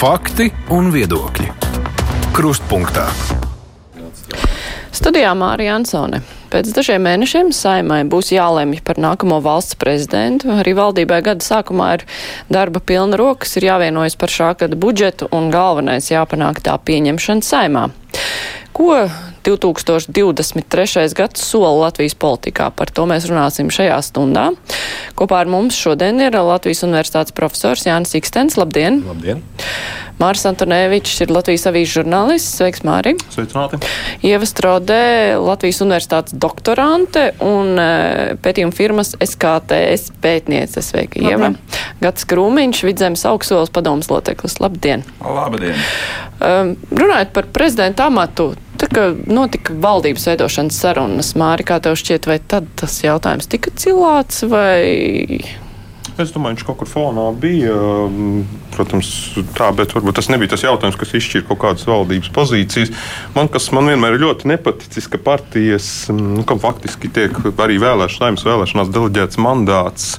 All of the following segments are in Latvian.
Fakti un viedokļi. Krustpunktā. Studijā Mārija Ansone. Pēc dažiem mēnešiem saimai būs jālemj par nākamo valsts prezidentu. Arī valdībai gada sākumā ir darba pilna rokas, ir jāvienojas par šā gada budžetu un galvenais jāpanāk tā pieņemšana saimā. Ko 2023. gads sola Latvijas politikā? Par to mēs runāsim šajā stundā. Kopā ar mums šodien ir Latvijas Universitātes profesors Jānis Ikstens. Labdien! Labdien! Māris Antonēvičs ir Latvijas avīzes žurnālists. Sveiks, Māri! Sveicināti! Ieva Strodē, Latvijas Universitātes doktorante un uh, pētījuma firmas SKTS pētniece. Sveika, Ieva! Gats Krūmiņš, Vidzemes augstsolas padomas loceklis. Labdien! Labdien! Um, runājot par prezidenta amatu, tā kā notika valdības veidošanas sarunas, Māri, kā tev šķiet, vai tad tas jautājums tika cilāts vai? Es domāju, viņš kaut kur fonā bija. Protams, tā, bet varbūt tas nebija tas jautājums, kas izšķīra kaut kādas valdības pozīcijas. Man, kas man vienmēr ir ļoti nepaticis, ka partijas, nu, kam faktiski tiek arī vēlēšanās, vēlēšanās deleģēts mandāts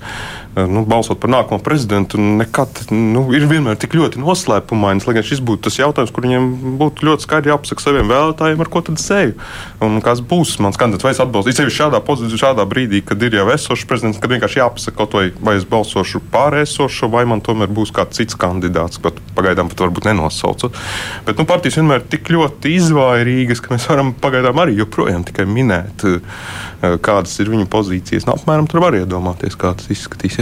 nu, balsot par nākamo prezidentu, nekad nu, ir vienmēr tik ļoti noslēpumains. Lai gan šis būtu tas jautājums, kur viņiem būtu ļoti skaidri jāpasaka saviem vēlētājiem, ar ko tad es eju un kas būs mans kandidāts. Vai es atbalstu, it sevišķi šādā pozīcijā, šādā brīdī, kad ir jau esošs prezidents, kad vienkārši jāpasaka kaut vai, vai es balsošu pār esošo, vai man tomēr būs kāds cits kandidāts, bet pagaidām pat varbūt nenosaucu. Bet nu, partijas vienmēr ir tik ļoti izvairīgas, ka mēs varam pagaidām arī joprojām tikai minēt, eh, kādas ir viņu pozīcijas. Nu, apmēram tur var iedomāties, kā tas izskatīsies.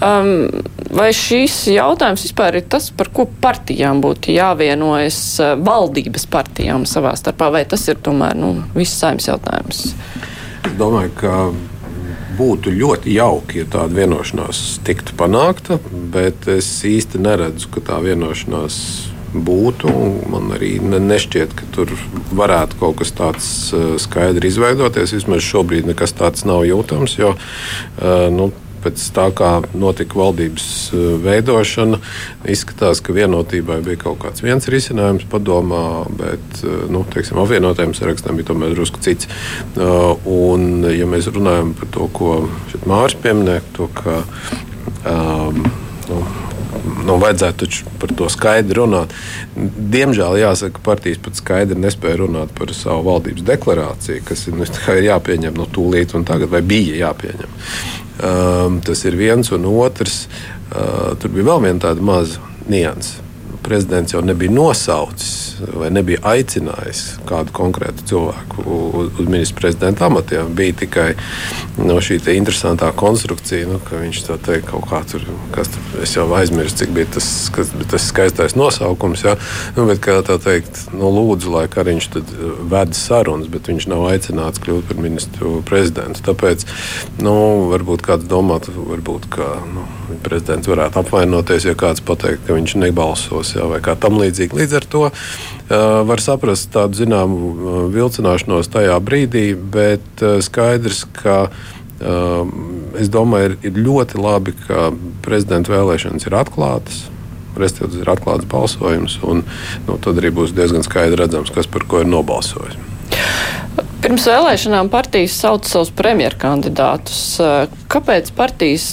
Um, vai šīs jautājums vispār ir tas, par ko partijām būtu jāvienojas valdības partijām savā starpā, vai tas ir tomēr nu, viss saimnes jautājums? Es domāju, ka būtu ļoti jauki, ja tāda vienošanās tiktu panākta, bet es īsti neredzu, ka tā vienošanās būtu. Man arī nešķiet, ka tur varētu kaut kas tāds skaidri izveidoties. Vismaz šobrīd nekas tāds nav jūtams. Jo, nu, pēc tā, kā notika valdības eh, veidošana, izskatās, ka vienotībai bija kaut kāds viens risinājums padomā, bet eh, nu, teiksim, apvienotajiem sarakstiem bija tomēr drusku cits. Eh, un, ja mēs runājam par to, ko Mārcis pieminēja, to, ka um, nu, nu, vajadzētu par to skaidri runāt. Diemžēl, jāsaka, partijas pat skaidri nespēja runāt par savu valdības deklarāciju, kas nu, ir jāpieņem no tūlīt un tagad, vai bija jāpieņem. Um, tas ir viens un otrs. Uh, tur bija vēl viena tāda maza nianses. Prezidents jau nebija nosaucis vai nebija aicinājis kādu konkrētu cilvēku uz, uz ministra prezidenta amatiem. Bija tikai no, šī interesantā konstrukcija, nu, ka viņš tā teikt, kaut kā tur, kas tur, es jau aizmirsu, cik bija tas, kas, tas skaistais nosaukums. Ja? Nu, bet, kā tā teikt, nu, lūdzu, lai Kariņš tad ved sarunas, bet viņš nav aicināts kļūt par ministru prezidentu. Tāpēc, nu, varbūt kāds domātu, varbūt, ka nu, prezidents varētu apvainoties, ja kāds pateikt, ka viņš nebalsos ja, vai kā tam līdzīgi. Līdz ar to var saprast tādu zināmu vilcināšanos tajā brīdī, bet skaidrs, ka es domāju, ir ļoti labi, ka prezidenta vēlēšanas ir atklātas. Respektīvi, ir atklāts balsojums, un nu, tad arī būs diezgan skaidri redzams, kas par ko ir nobalsojis. Pirms vēlēšanām partijas sauc savus premjerkandidātus. Kāpēc partijas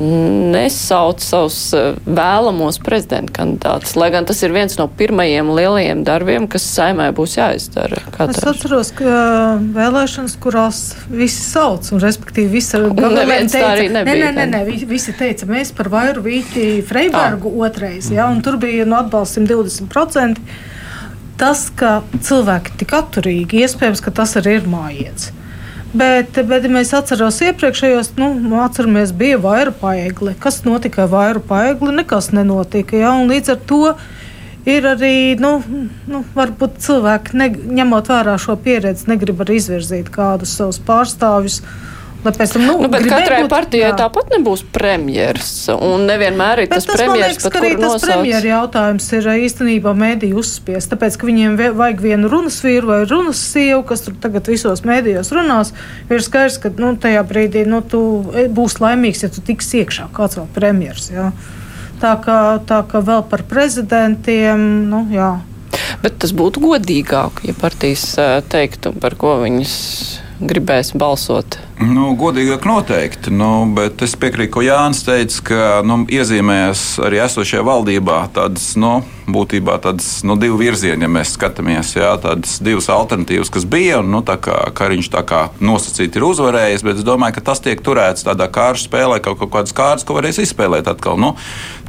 nesauc savus eh, vēlamos prezidenta kandidātus, lai gan tas ir viens no pirmajiem lielajiem darbiem, kas saimē būs jāizdara. Es atceros, ka eh, vēlēšanas, kurās visi sauc, un respektīvi visi neviens teica, tā arī nebija. Nē, nē, nē, visi teica, mēs par vairu vīti Freibergu ah. otrais, ja, un tur bija no atbalstim 20%. Tas, ka cilvēki tik atturīgi, iespējams, ka tas arī ir mājiens. Bet, bet mēs atceramies iepriekšējos, nu, atceramies, bija vairu paegli. Kas notika ar vairu paegli? Nekas nenotika. Ja? Līdz ar to ir arī, nu, nu, varbūt cilvēki, ne, ņemot vērā šo pieredzi, negrib arī izvirzīt kādus savus pārstāvjus. Lai pēc tam, nu, nu, bet katrai būt, partijai jā. tāpat nebūs premjeras. Un nevienmēr ir tas, tas premjeras, kur nosauc. Tas premjeras jautājums ir īstenībā mēdīju uzspiest. Tāpēc, ka viņiem vajag vienu runas vīru vai runas sievu, kas tur tagad visos mēdījos runās, ir skaidrs, ka nu, tajā brīdī nu, tu e, būs laimīgs, ja tu tiks iekšā kāds vēl premjeras. Jā. Tā kā, tā kā vēl par prezidentiem, nu jā. Bet tas būtu godīgāk, ja partijas teiktu, par ko viņas gribēs balsot. Nu, godīgāk noteikti, nu, bet es piekrītu, ko Jānis teica, ka nu, iezīmējas arī esošajā valdībā tādas, nu, būtībā tādas nu, divu virzieni, ja mēs skatāmies, jā, tādas divas alternatīvas, kas bija, un nu, tā kā Kariņš tā kā nosacīti ir uzvarējis, bet es domāju, ka tas tiek turēts tādā kāršu spēlē, kaut, kaut kādas kārtas, ko varēs izspēlēt atkal. Nu,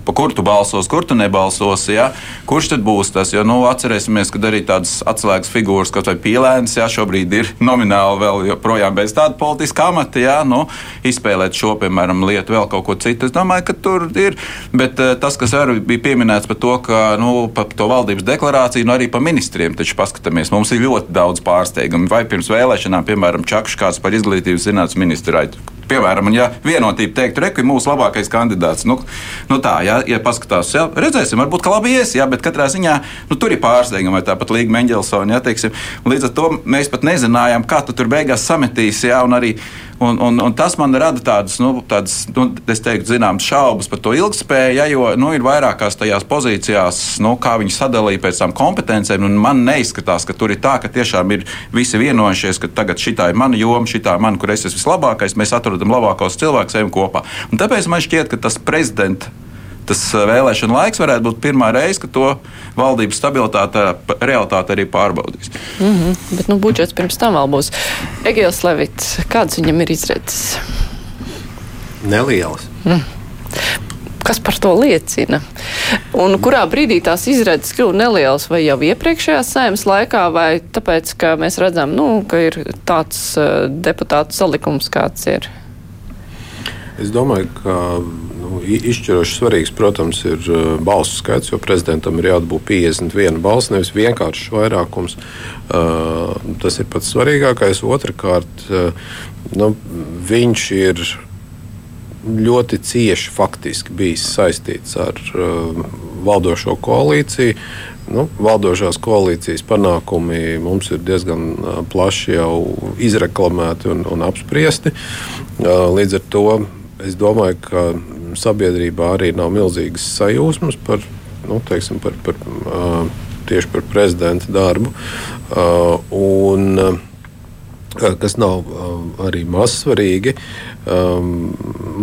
pa kur tu balsos, kur tu nebalsosi. Ja? Kurš tad būs tas? Jo nu, atcerēsimies, ka arī tādas atslēgas figūras, kaut vai pīlēns, ja šobrīd ir nomināli vēl joprojām bez tāda politiska amata, ja? nu, izspēlēt šo, piemēram, lietu, vēl kaut ko citu. Es domāju, ka tur ir. Bet uh, tas, kas arī bija pieminēts par to, ka nu, par to valdības deklarāciju, nu arī par ministriem, taču paskatāmies, mums ir ļoti daudz pārsteigumu. Vai pirms vēlēšanām, piemēram, Čakšs kāds par izglītības zinātnes ministru piemēram, ja vienotība teiktu, ka mūsu labākais kandidāts, nu, nu tā, ja, ja paskatās, ja, redzēsim, varbūt, labi ies, ja, bet katrā ziņā nu, tur ir pārsteigumi, vai tāpat Līga Mendelsona, ja, teiksim, līdz ar to mēs pat nezinājām, kā tu tur beigās sametīs, ja, un arī Un, un, un tas man rada tādas, nu, tādas nu, teiktu, zināmas šaubas par to ilgspēju, ja, jo nu, ir vairākās tajās pozīcijās, nu, kā viņi sadalīja pēc tam kompetencēm. Man neizskatās, ka tur ir tā, ka tiešām ir visi vienojušies, ka tagad šī ir mana joma, šī ir mana, kur es esmu vislabākais, mēs atrodam labākos cilvēkus, ejam kopā. Un tāpēc man šķiet, ka tas prezidents tas eh, vēlēšana laiks varētu būt pirmā reize, kad to valdības stabilitāte realitāte arī pārbaudīs. Mm -hmm. Bet nu, budžets pirms tam vēl būs. Egils Levits, kāds viņam ir izredzes? Nelielas. Mm. Kas par to liecina? Un kurā brīdī tās izredzes kļuva nelielas, vai jau iepriekšējā sēmas laikā, vai tāpēc, ka mēs redzam, nu, ka ir tāds uh, deputātu salikums, kāds ir? Es domāju, ka izšķiroši svarīgs, protams, ir uh, balsu skaits, jo prezidentam ir jābūt 51 balss, nevis vienkāršs vairākums. Uh, tas ir pats svarīgākais. Otrakārt, uh, nu, viņš ir ļoti cieši faktiski bijis saistīts ar valdošo koalīciju. Nu, valdošās koalīcijas panākumi mums ir diezgan plaši jau izreklamēti un, un apspriesti. Līdz ar to es domāju, ka sabiedrībā arī nav milzīgas sajūsmas par, nu, teiksim, par, par, tieši par prezidenta darbu. Un, kas nav arī mazsvarīgi.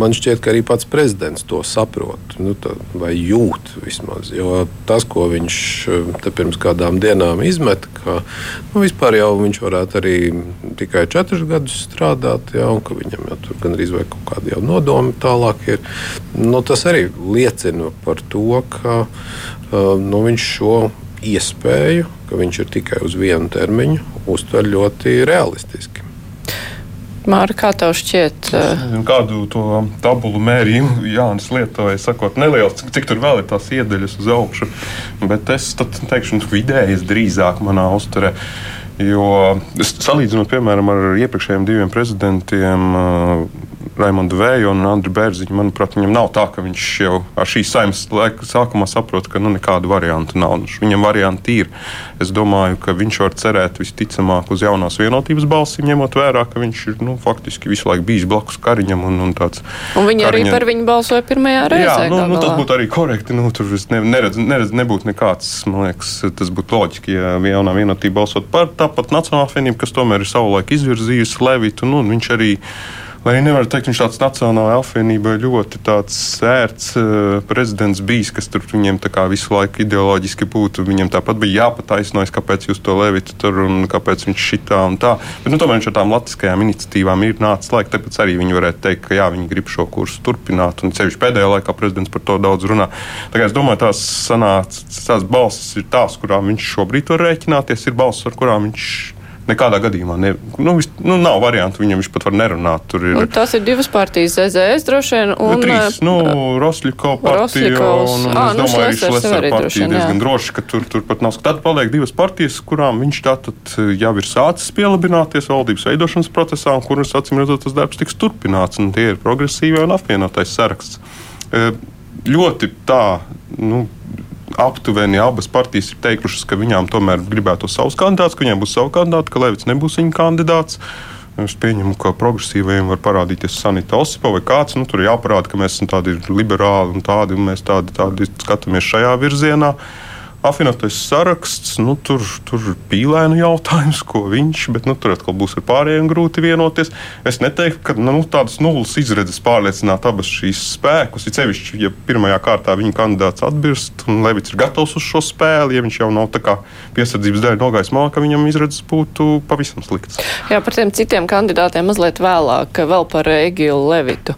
Man šķiet, ka arī pats prezidents to saprot nu, tā, vai jūt vismaz. Jo tas, ko viņš pirms kādām dienām izmet, ka nu, vispār jau viņš varētu arī tikai četrus gadus strādāt, ja, un ka viņam jau tur gan arī kaut kādi nodomi tālāk ir. Nu, tas arī liecina par to, ka nu, viņš šo iespēju, ka viņš ir tikai uz vienu termiņu, uztver ļoti realistiski. Māra, kā tev šķiet? Nezinu, kādu to tabulu mērījumu Jānis lietoja, sakot, neliels, cik, cik tur vēl ir tās iedaļas uz augšu. Bet es teikšu, ka vidējas drīzāk manā uzturē. Jo salīdzinot, piemēram, ar iepriekšējiem diviem prezidentiem, Raimondu Vēju un Andriu Bērziņu. Manuprāt, viņam nav tā, ka viņš jau ar šīs saimnes laika sākumā saprot, ka nu, nekādu variantu nav. Nu, viņam varianti ir. Es domāju, ka viņš var cerēt visticamāk uz jaunās vienotības balsīm, ņemot vērā, ka viņš ir nu, faktiski visu laiku bijis blakus Kariņam. Un, un tāds, un viņi kariņam... arī par viņu balsoja pirmajā reizē. Jā, nu, nu, tas būtu arī korekti. Nu, tur ne, neredz, neredz, nebūtu nekāds, man liekas, tas būtu loģiski, ja jaunā vienotība balsot par tāpat Nacionālā apvienību, kas tomēr ir savulaik izvirzījusi Levitu. Nu, viņš arī Lai arī nevar teikt, viņš tāds nacionālajā apvienībā ļoti sērts uh, prezidents bijis, kas tur viņiem visu laiku ideoloģiski būtu. Viņam tāpat bija jāpataisnojas, kāpēc jūs to levitu tur un kāpēc viņš šitā un tā. Bet nu, tomēr viņš ar tām latviskajām iniciatīvām ir nācis laiks, tāpēc arī viņi varētu teikt, ka jā, viņi grib šo kursu turpināt. Un ceļš pēdējā laikā prezidents par to daudz runā. Tā kā es domāju, tās sanāca, tās balsis ir tās, kurām viņš šobrīd var rēķināties, ir balsis, ar kurām viņš Nekādā gadījumā ne, nu, vis, nu, nav variantu, viņam viņš pat var nerunāt. Ir, un tas ir divas partijas, ZZS droši vien. Un, nu, trīs, nu, Rosļiko partija Rosļikovs. un, un à, es nu, domāju, arī Šlesera partija diezgan droši, ka tur, tur pat nav. Tad paliek divas partijas, kurām viņš tātad jau ir sācis pielabināties valdības veidošanas procesā, un kuras, acīm redzot, tas darbs tiks turpināts, tie ir progresīvie un apvienotais saraksts. E, ļoti tā, nu, aptuveni abas partijas ir teikušas, ka viņām tomēr gribētu savus kandidātus, ka viņiem būs savi kandidāti, ka Levits nebūs viņa kandidāts. Es pieņemu, ka progresīvajiem var parādīties Sanita Osipa vai kāds. Nu, tur jāparāda, ka mēs esam tādi liberāli un tādi, un mēs tādi, tādi skatāmies šajā virzienā. Apvienotais saraksts, nu, tur, tur ir pīlēnu jautājums, ko viņš, bet nu, tur atkal būs ar pārējiem grūti vienoties. Es neteiktu, ka nu, tādas nulles izredzes pārliecināt abas šīs spēkus. Ir sevišķi, ja pirmajā kārtā viņa kandidāts atbilst, un Levits ir gatavs uz šo spēli, ja viņš jau nav piesardzības dēļ nogājis malā, ka viņam izredzes būtu pavisam sliktas. Jā, par tiem citiem kandidātiem mazliet vēlāk, vēl par Egilu Levitu.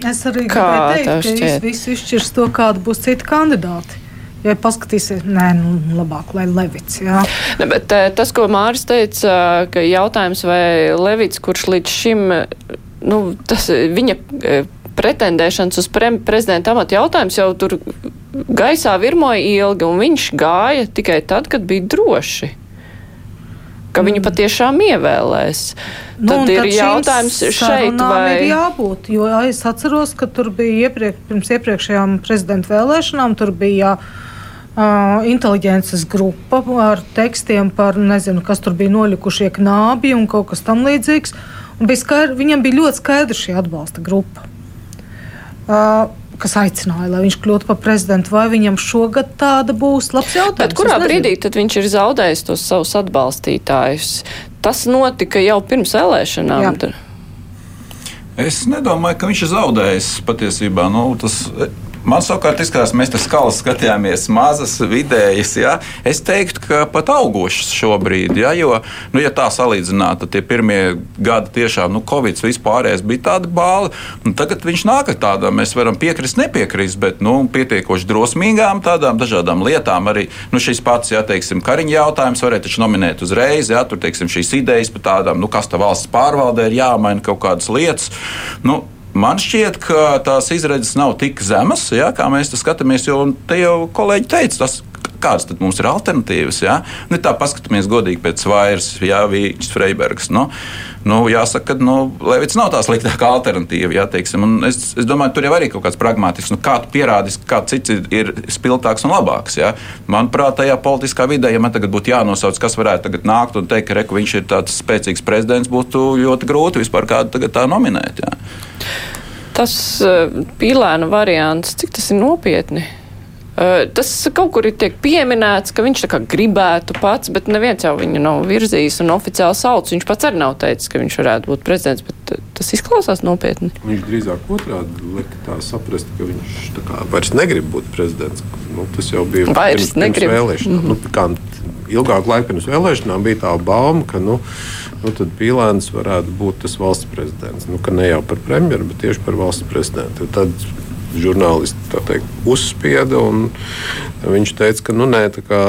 Es arī gribēju teikt, ka jūs visi izšķirs to, kāda būs citi kandidāti. Ja paskatīsies, nē, nu, labāk, lai Levits. Jā. Ne, bet, eh, tas, ko Mārcis teica, ka jautājums, vai Levits, kurš līdz šim, nu, tas viņa eh, pretendēšanas uz pre prezidenta amatu jautājums jau tur gaisā virmoja ilgi, un viņš gāja tikai tad, kad bija droši ka viņu mm. patiešām ievēlēs. Nu, tad ir tad jautājums šeit, vai ir jābūt. Jo es atceros, ka tur bija iepriek, pirms iepriekšējām prezidenta vēlēšanām, tur bija uh, inteliģences grupa ar tekstiem par, nezinu, kas tur bija nolikušie knābi un kaut kas tam līdzīgs. Bija skaidr, viņam bija ļoti skaidra šī atbalsta grupa. Uh, kas aicināja, lai viņš kļūtu par prezidentu. Vai viņam šogad tāda būs? Labs jautājums. Bet kurā brīdī tad viņš ir zaudējis tos savus atbalstītājus? Tas notika jau pirms vēlēšanām. Jā. Es nedomāju, ka viņš ir zaudējis patiesībā. Nu, tas, Man savukārt izskatās, mēs tas skalas skatījāmies mazas, vidējas. Ja? Es teiktu, ka pat augošas šobrīd, ja? jo, nu, ja tā salīdzinātu, tad tie pirmie gadi tiešām, nu, Covid vispārējais bija tādi bāli. Tagad viņš nāk ar tādām, mēs varam piekrist, nepiekrist, bet nu, pietiekoši drosmīgām tādām dažādām lietām. Arī nu, šis pats, ja teiksim, kariņa jautājums varētu taču nominēt uzreiz, ja tur teiksim, šīs idejas par tādām, nu, kas tā valsts pārvaldē ir jāmaina kaut kādas lietas. Nu, Man šķiet, ka tās izredzes nav tik zemas, ja, kā mēs skatāmies. Jo te jau kolēģi teica, tas, kādas tad mums ir alternatīvas. Ja? Nu, tā paskatāmies godīgi pēc vairs, Jā, Vīķis, Freibergs. Nu, nu, jāsaka, ka nu, Levits nav tā sliktākā alternatīva. Teiksim, es, es domāju, tur jau arī kaut kāds pragmatisks, nu, kā tu pierādīsi, kā cits ir, ir spilgtāks un labāks. Jā. Manuprāt, tajā politiskā vidē, ja man tagad būtu jānosauc, kas varētu nākt un teikt, ka reku, viņš ir tāds spēcīgs prezidents, būtu ļoti grūti vispār kādu tā nominēt. Jā. Tas uh, pīlēna variants, cik tas ir nopietni? Tas kaut kur ir tiek pieminēts, ka viņš tā kā gribētu pats, bet neviens jau viņu nav virzījis un oficiāli sauc. Viņš pats arī nav teicis, ka viņš varētu būt prezidents, bet tas izklausās nopietni. Viņš drīzāk otrādi lika tā saprast, ka viņš kā vairs negrib būt prezidents. Nu, tas jau bija vairs pirms, pirms vēlēšanām. Mm -hmm. nu, ilgāku laiku pirms vēlēšanām bija tā bauma, ka nu, nu, Pīlēns varētu būt tas valsts prezidents. Nu, ne jau par premjeru, bet tieši par valsts prezidentu. Tad žurnālisti teikt, uzspieda. Viņš teica, ka nu, nē, kā,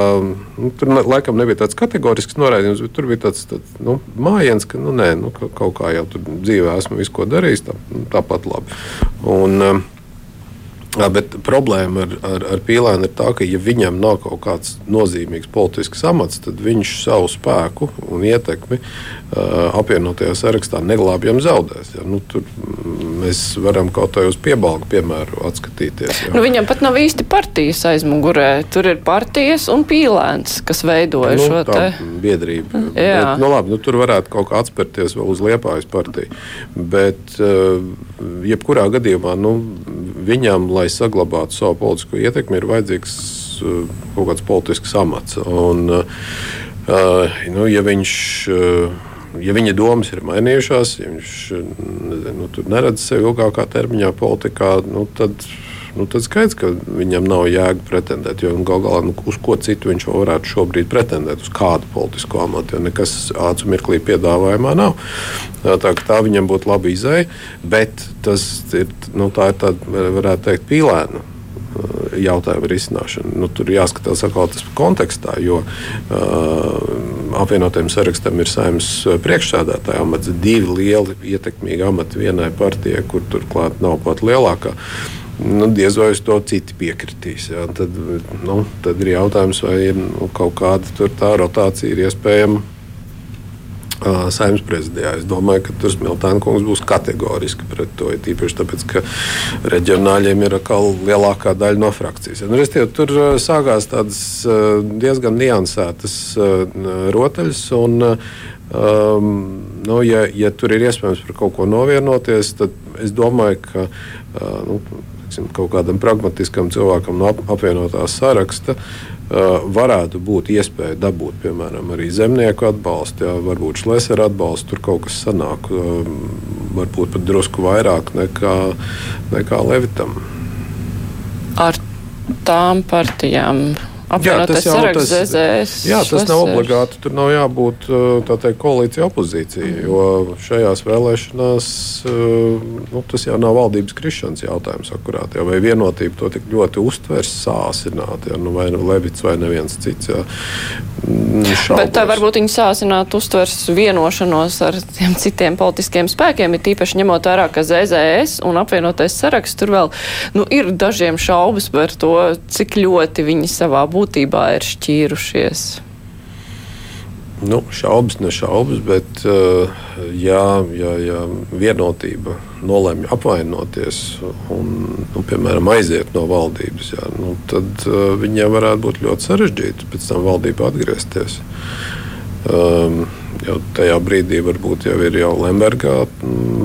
nu, tur laikam nebija tāds kategorisks noraidījums, bet tur bija tāds, tāds nu, mājiens, ka nu, nē, nu, ka kaut kā jau tur dzīvē esmu visu ko darījis, tā, tāpat labi. Un, um, Bet problēma ar, ar, ar Pīlēnu ir tā, ka, ja viņam nav kaut kāds nozīmīgs politisks amats, tad viņš savu spēku un ietekmi uh, apvienotajā sarakstā neglābjam zaudēs. Ja? Nu, tur mēs varam kaut kā uz piebalgu piemēru atskatīties. Ja? Nu, viņam pat nav īsti partijas aizmugurē. Tur ir partijas un pīlēns, kas veidoja nu, šo te biedrību. Bet, nu, labi, nu, tur varētu kaut kā atspērties vēl uz Liepājas partiju. Bet uh, jebkurā gadījumā nu, viņam, lai saglabātu savu politisko ietekmi, ir vajadzīgs uh, kaut kāds politisks amats. Un, uh, nu, ja viņš, ja viņa domas ir mainījušās, ja viņš nu, neredz sevi ilgākā termiņā politikā, nu, tad nu, tad skaidrs, ka viņam nav jēga pretendēt. Jo galu galā, nu, uz ko citu viņš varētu šobrīd pretendēt, uz kādu politisko amatu, jo nekas ātrāk mirklī piedāvājumā nav. Tā, tā viņam būtu laba izēja, bet tas ir, nu, tā ir tāda, varētu teikt, pīlēna jautājuma risināšana. Nu, tur jāskatās atkal tas kontekstā, jo uh, apvienotajam sarakstam ir saimnes priekšsēdētāja amats, divi lieli ietekmīgi amati vienai partijai, kur turklāt nav pat lielākā. Uh, nu, diez vai uz to citi piekritīs. Jā. Tad, nu, tad ir jautājums, vai ir nu, kaut kāda tā rotācija ir iespējama. Uh, Saimnes prezidijā. Es domāju, ka tur Smiltāna kungs būs kategoriski pret to. Tīpaši tāpēc, ka reģionāļiem ir atkal lielākā daļa no frakcijas. Nu, restīvi, tur uh, sākās tādas uh, diezgan niansētas rotaļas. Un, um, nu, ja, ja tur ir iespējams par kaut ko novienoties, tad es domāju, ka nu, tiksim, kaut kādam pragmatiskam cilvēkam no ap, apvienotās saraksta varētu būt iespēja dabūt, piemēram, arī zemnieku atbalstu, jā, varbūt šlēsera atbalstu, tur kaut kas sanāk, varbūt pat drusku vairāk nekā, nekā Levitam. Ar tām partijām apvienotais saraksts ZZS. Jā, tas nav obligāti. Tur nav jābūt teikt, koalīcija opozīcija, jo šajās vēlēšanās nu, tas jau nav valdības krišanas jautājums. Akurāt, jā, vai vienotība to tik ļoti uztvers, sāsināt, jā, nu, vai nu Levits vai neviens cits. Jā. Mm. Bet tā varbūt viņi sāsināt uztvers vienošanos ar tiem citiem politiskiem spēkiem, ir tīpaši ņemot vērā, ka ZZS un apvienotais saraksts tur vēl nu, ir dažiem šaubas par to, cik ļoti viņi savā būtībā būtībā ir šķīrušies? Nu, šaubas, ne šaubas, bet ja, ja, ja vienotība nolemj apvainoties un, nu, piemēram, aiziet no valdības, jā, nu, tad uh, viņiem varētu būt ļoti sarežģīti pēc tam valdībā atgriezties. Um, jau tajā brīdī varbūt jau ir jau Lembergā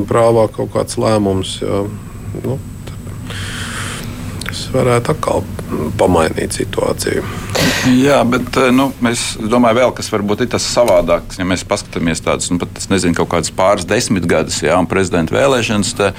prāvā kaut kāds lēmums. Jā, nu, tas varētu atkal pamainīt situāciju. Jā, bet eh, nu, es domāju, vēl, kas varbūt ir tas savādāks. Ja mēs paskatāmies tādus, nu, pat, nezinu, kaut kādas pāris desmitgadus, ja prezidenta vēlēšanas, tad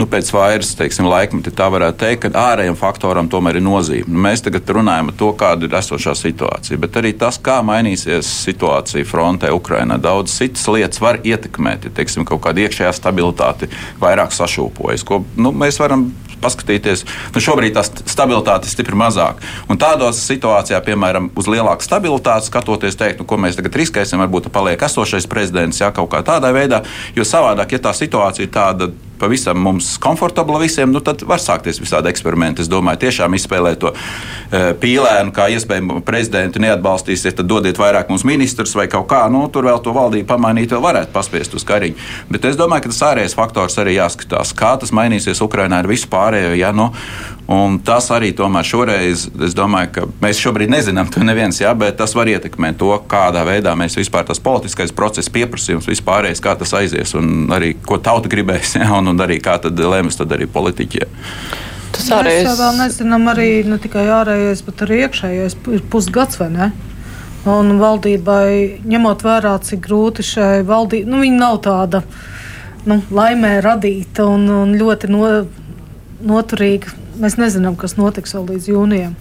nu, pēc vairs teiksim, laikmeta tā varētu teikt, ka ārējiem faktoram tomēr ir nozīme. Nu, mēs tagad runājam par to, kāda ir esošā situācija, bet arī tas, kā mainīsies situācija frontē Ukrainā. Daudz citas lietas var ietekmēt, ja teiksim, kaut kāda iekšējā stabilitāte vairāk sašūpojas, ko nu, mēs varam paskatīties, nu šobrīd tā stabilitāte ir stipri mazāka. Un tādos situācijās, piemēram, uz lielāku stabilitāti skatoties, teikt, nu, ko mēs tagad riskēsim, varbūt paliek esošais prezidents, ja kaut kā tādā veidā, jo savādāk, ja tā situācija ir tāda pavisam mums komfortabla visiem, nu, tad var sākties visādi eksperimenti. Es domāju, tiešām izspēlēt to e, pīlēnu, kā iespējams prezidentu neatbalstīsiet, tad dodiet vairāk mums ministrus vai kaut kā. Nu, tur vēl to valdību pamainīt, vēl varētu paspiest uz kariņu. Bet es domāju, ka tas ārējais faktors arī jāskatās, kā tas mainīsies Ukrainā ar visu pārējo. Ja, nu, Un tas arī tomēr šoreiz, es domāju, ka mēs šobrīd nezinām to neviens, jā, bet tas var ietekmēt to, kādā veidā mēs vispār tas politiskais process, pieprasījums vispārējais, kā tas aizies un arī ko tauta gribēs, jā, un, un arī kā tad lems tad arī politiķi. Tas ārējais... Mēs vēl nezinām arī ne tikai ārējais, bet arī iekšējais ir pusgads vai ne? Un valdībai, ņemot vērā, cik grūti šai valdībai, nu, viņa nav tāda nu, laimē radīta un, un ļoti no, noturīga mēs nezinām, kas notiks vēl līdz jūnijam.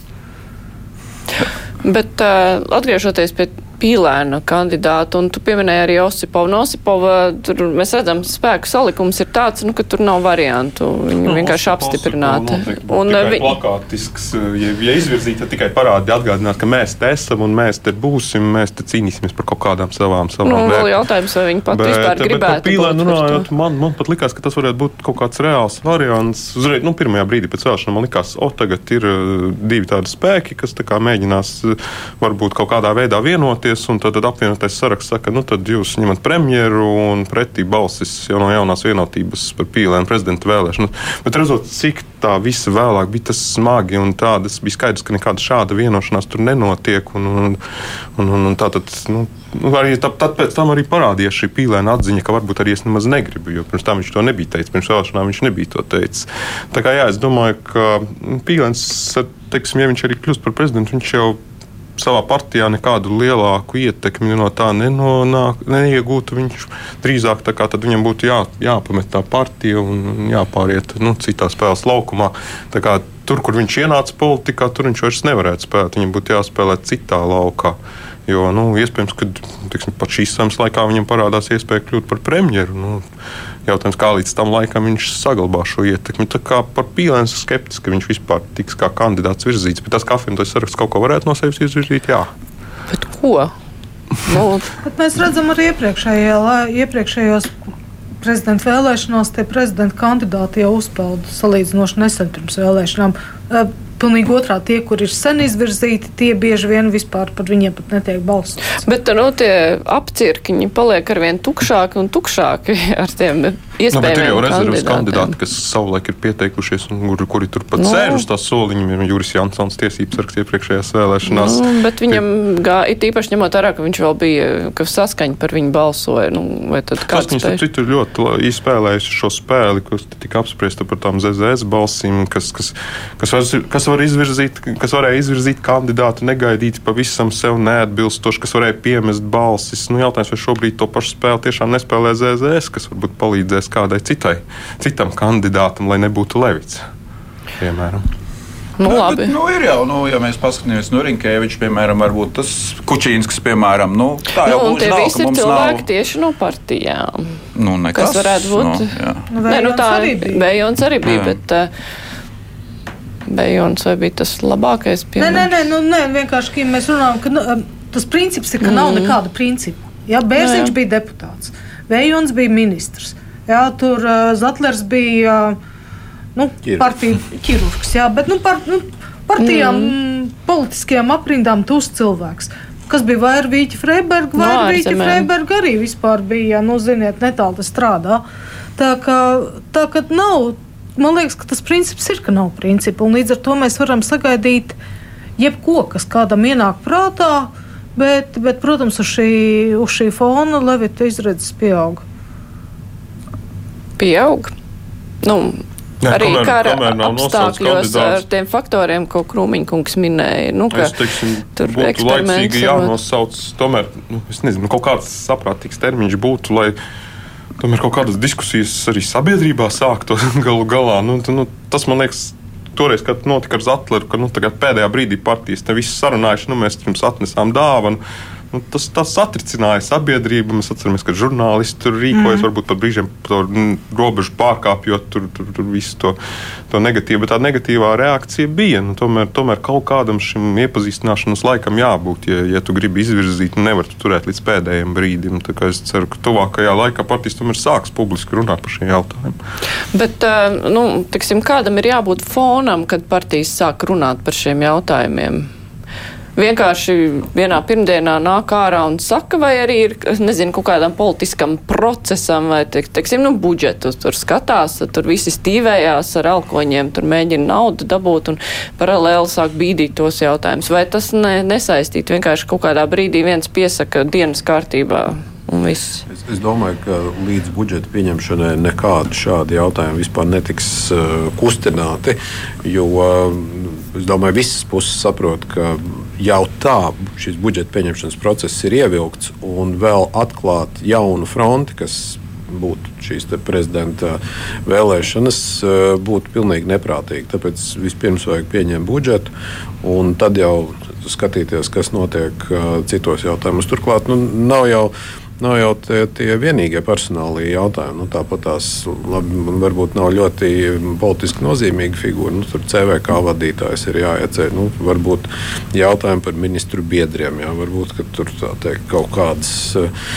Bet uh, atgriežoties pie pīlēna kandidātu, un tu pieminēji arī Osipovu. No Osipova tur mēs redzam, spēku salikums ir tāds, nu, ka tur nav variantu. Viņi nu, vienkārši apstiprināti. Un vi... plakātisks, ja, ja izvirzīt, tad tikai parādi atgādināt, ka mēs te esam un mēs te būsim, mēs te cīnīsimies par kaut kādām savām savām. Nu, vēl jautājums, vai viņi pat bet, vispār gribētu. Bet pīlēnu runājot, man, man pat likās, ka tas varētu būt kaut kāds reāls variants. Uzreiz, nu, pirmajā brīdī pēc vēlēšanām man likās, o, tagad ir uh, divi tādi spēki, kas tā kā mēģinās uh, varbūt kaut kādā veidā vienot vienoties, un tad, tad apvienotais saraksts saka, nu tad jūs ņemat premjeru un pretī balsis jau no jaunās vienotības par pīlēnu prezidenta vēlēšanu. Bet redzot, cik tā visa vēlāk bija tas smagi un tādas bija skaidrs, ka nekāda šāda vienošanās tur nenotiek. Un, un, un, un, un tā tad, nu, nu, arī tad, tad pēc tam arī parādījās šī pīlēna atziņa, ka varbūt arī es nemaz negribu, jo pirms tam viņš to nebija teicis, pirms vēlēšanām viņš nebija to teicis. Tā kā jā, es domāju, ka pīlēns, teiksim, ja viņš arī kļūst par prezidentu, viņš jau savā partijā nekādu lielāku ietekmi no tā nenonāk, neiegūtu. Viņš drīzāk viņam būtu jā, jāpamet tā partija un jāpāriet nu, citā spēles laukumā. Tur, kur viņš ienāca politikā, tur viņš vairs nevarētu spēlēt. Viņam būtu jāspēlē citā laukā. Jo nu, iespējams, ka tiksim, pat šīs samas laikā viņam parādās iespēja kļūt par premjeru. Nu, Jautājums, kā līdz tam laikam viņš saglabā šo ietekmi. Tā kā par pīlēnu skeptiski, ka viņš vispār tiks kā kandidāts virzīts. Bet tas, ka apvienotais saraksts kaut ko varētu no sevis izvirzīt, jā. Bet ko? Nu. Bet mēs redzam arī iepriekšējos prezidenta vēlēšanās, tie prezidenta kandidāti jau uzpelda salīdzinoši nesen pirms vēlēšanām. Pilnīgi otrā, tie, kur ir sen izvirzīti, tie bieži vien vispār par viņiem pat netiek balsots. Bet nu, tie apcirkņi paliek ar vien tukšāki un tukšāki ar tiem Nu, bet ir jau rezerves kandidāti, kas savulaik ir pieteikušies, un kuri, kuri tur pat Nu. sēž uz tā soliņa. Juris Jansons tiesības sargs iepriekšējās vēlēšanās. Nu, bet viņam gāja, it īpaši ņemot vērā, ka viņš vēl bija, ka saskaņa par viņu balsoja. Nu, vai tad Kas kāds viņas spēj? citu ir ļoti izspēlējuši šo spēli, kas tika apspriesta par tām ZZS balsīm, kas, kas, kas, var, kas, var izvirzīt, kas varēja izvirzīt kandidātu negaidīt pavisam sev neatbilstoši, kas varēja piemest balsis. Nu, jautājums, vai šobrīd to pašu spēli tiešām nespēlē ZZS, kas varbūt palīdzēs kādai citai, citam kandidātam, lai nebūtu Levits. Piemēram. Nu, labi. Bet, nu, ir jau, nu, ja mēs paskatāmies, nu, Rinkēvičs, piemēram, varbūt tas Kučīnskis, piemēram, nu, tā jau Nu, būs tie nav, visi ir cilvēki nav. tieši no partijām. Nu, nekas, Kas varētu būt? Nu, jā. Nu, Nē, nu, tā arī bija. Bejons arī bija, Jā. bet uh, Bejons vai bija tas labākais Nē, piemērs? nē, nē, nu, nē vienkārši mēs runājam, ka nu, tas princips ir, ka mm. nav nekāda principa. Jā, Bērziņš Jā. bija deputāts, Vējons bija ministrs, jā, tur Zatlers bija nu, partiju ķirurgs. Jā, bet nu, par, nu, partijām, mm. politiskajām aprindām tus cilvēks. Kas bija Vairvīķa Freiberga? No Vairvīķa ārzemēm. Freiberga arī vispār bija, nu, ziniet, netālu tas strādā. Tā kā, tā kā nav, man liekas, ka tas princips ir, ka nav principa. Un līdz ar to mēs varam sagaidīt jebko, kas kādam ienāk prātā. Bet, bet protams, uz šī, uz šī fona Levita izredzes pieaug. Pieaug. Nu, Nē, arī kamēr- kara nosaukts apstākļos ar tiem faktoriem, ko Krūmiņkungs minēja. Nu, ka Es teiksim, tur būtu laicīgi jānosauc. Tomēr nu, es nezinu, kaut kāds saprātīgs termiņš būtu, lai tomēr kaut kādas diskusijas arī sabiedrībā sāktu galu galā. Nu, tu- nu, tas man liekas. Toreiz, kad notika ar Zetleru, ka nu, pēdējā brīdī partijas te viss sarunājuši, nu, mēs jums atnesām dāvanu. Nu, tas, tas satricināja sabiedrību. Mēs atceramies, ka žurnālisti tur rīkojas, mm. varbūt pat brīžiem to robežu pārkāpjot, tur, tur, tur visu to, to negatīvu. Bet tā negatīvā reakcija bija. Nu, tomēr, tomēr kaut kādam šim iepazīstināšanas laikam jābūt. Ja, ja tu gribi izvirzīt, nu, nevar tu turēt līdz pēdējiem brīdim. Kā Es ceru, ka tuvākajā laikā partijas tomēr sāks publiski runāt par šiem jautājumiem. Bet, nu, tiksim, kādam ir jābūt fonam, kad partijas sāk runāt par šiem jautājumiem? Vienkārši vienā pirmdienā nāk ārā un saka, vai arī ir, nezinu, kaut kādam politiskam procesam, vai, te, teiksim, nu, budžetu tur skatās, tur visi stīvējās ar alkoņiem, tur mēģina naudu dabūt un paralēli sāk bīdīt tos jautājumus. Vai tas ne, nesaistīt vienkārši kaut kādā brīdī viens piesaka dienas kārtībā? Es, es domāju, ka līdz budžeta pieņemšanai nekādi šādi jautājumi vispār netiks uh, kustināti. Jo uh, es domāju, visas puses saprot, ka jau tā šis budžeta pieņemšanas process ir ievilkts un vēl atklāt jaunu fronti, kas būtu šīs prezidenta vēlēšanas, uh, būtu pilnīgi neprātīgi. Tāpēc vispirms vajag pieņemt budžetu un tad jau skatīties, kas notiek uh, citos jautājumos. Turklāt nu, nav jau. Nav jau tie, tie vienīgie personālai jautājumi. Nu, tāpat tās labi, varbūt nav ļoti politiski nozīmīga figūra. Nu, tur CVK vadītājs ir jāieceļ. Nu, varbūt jautājumi par ministru biedriem. Jā, varbūt tur teikt, kaut kādas eh,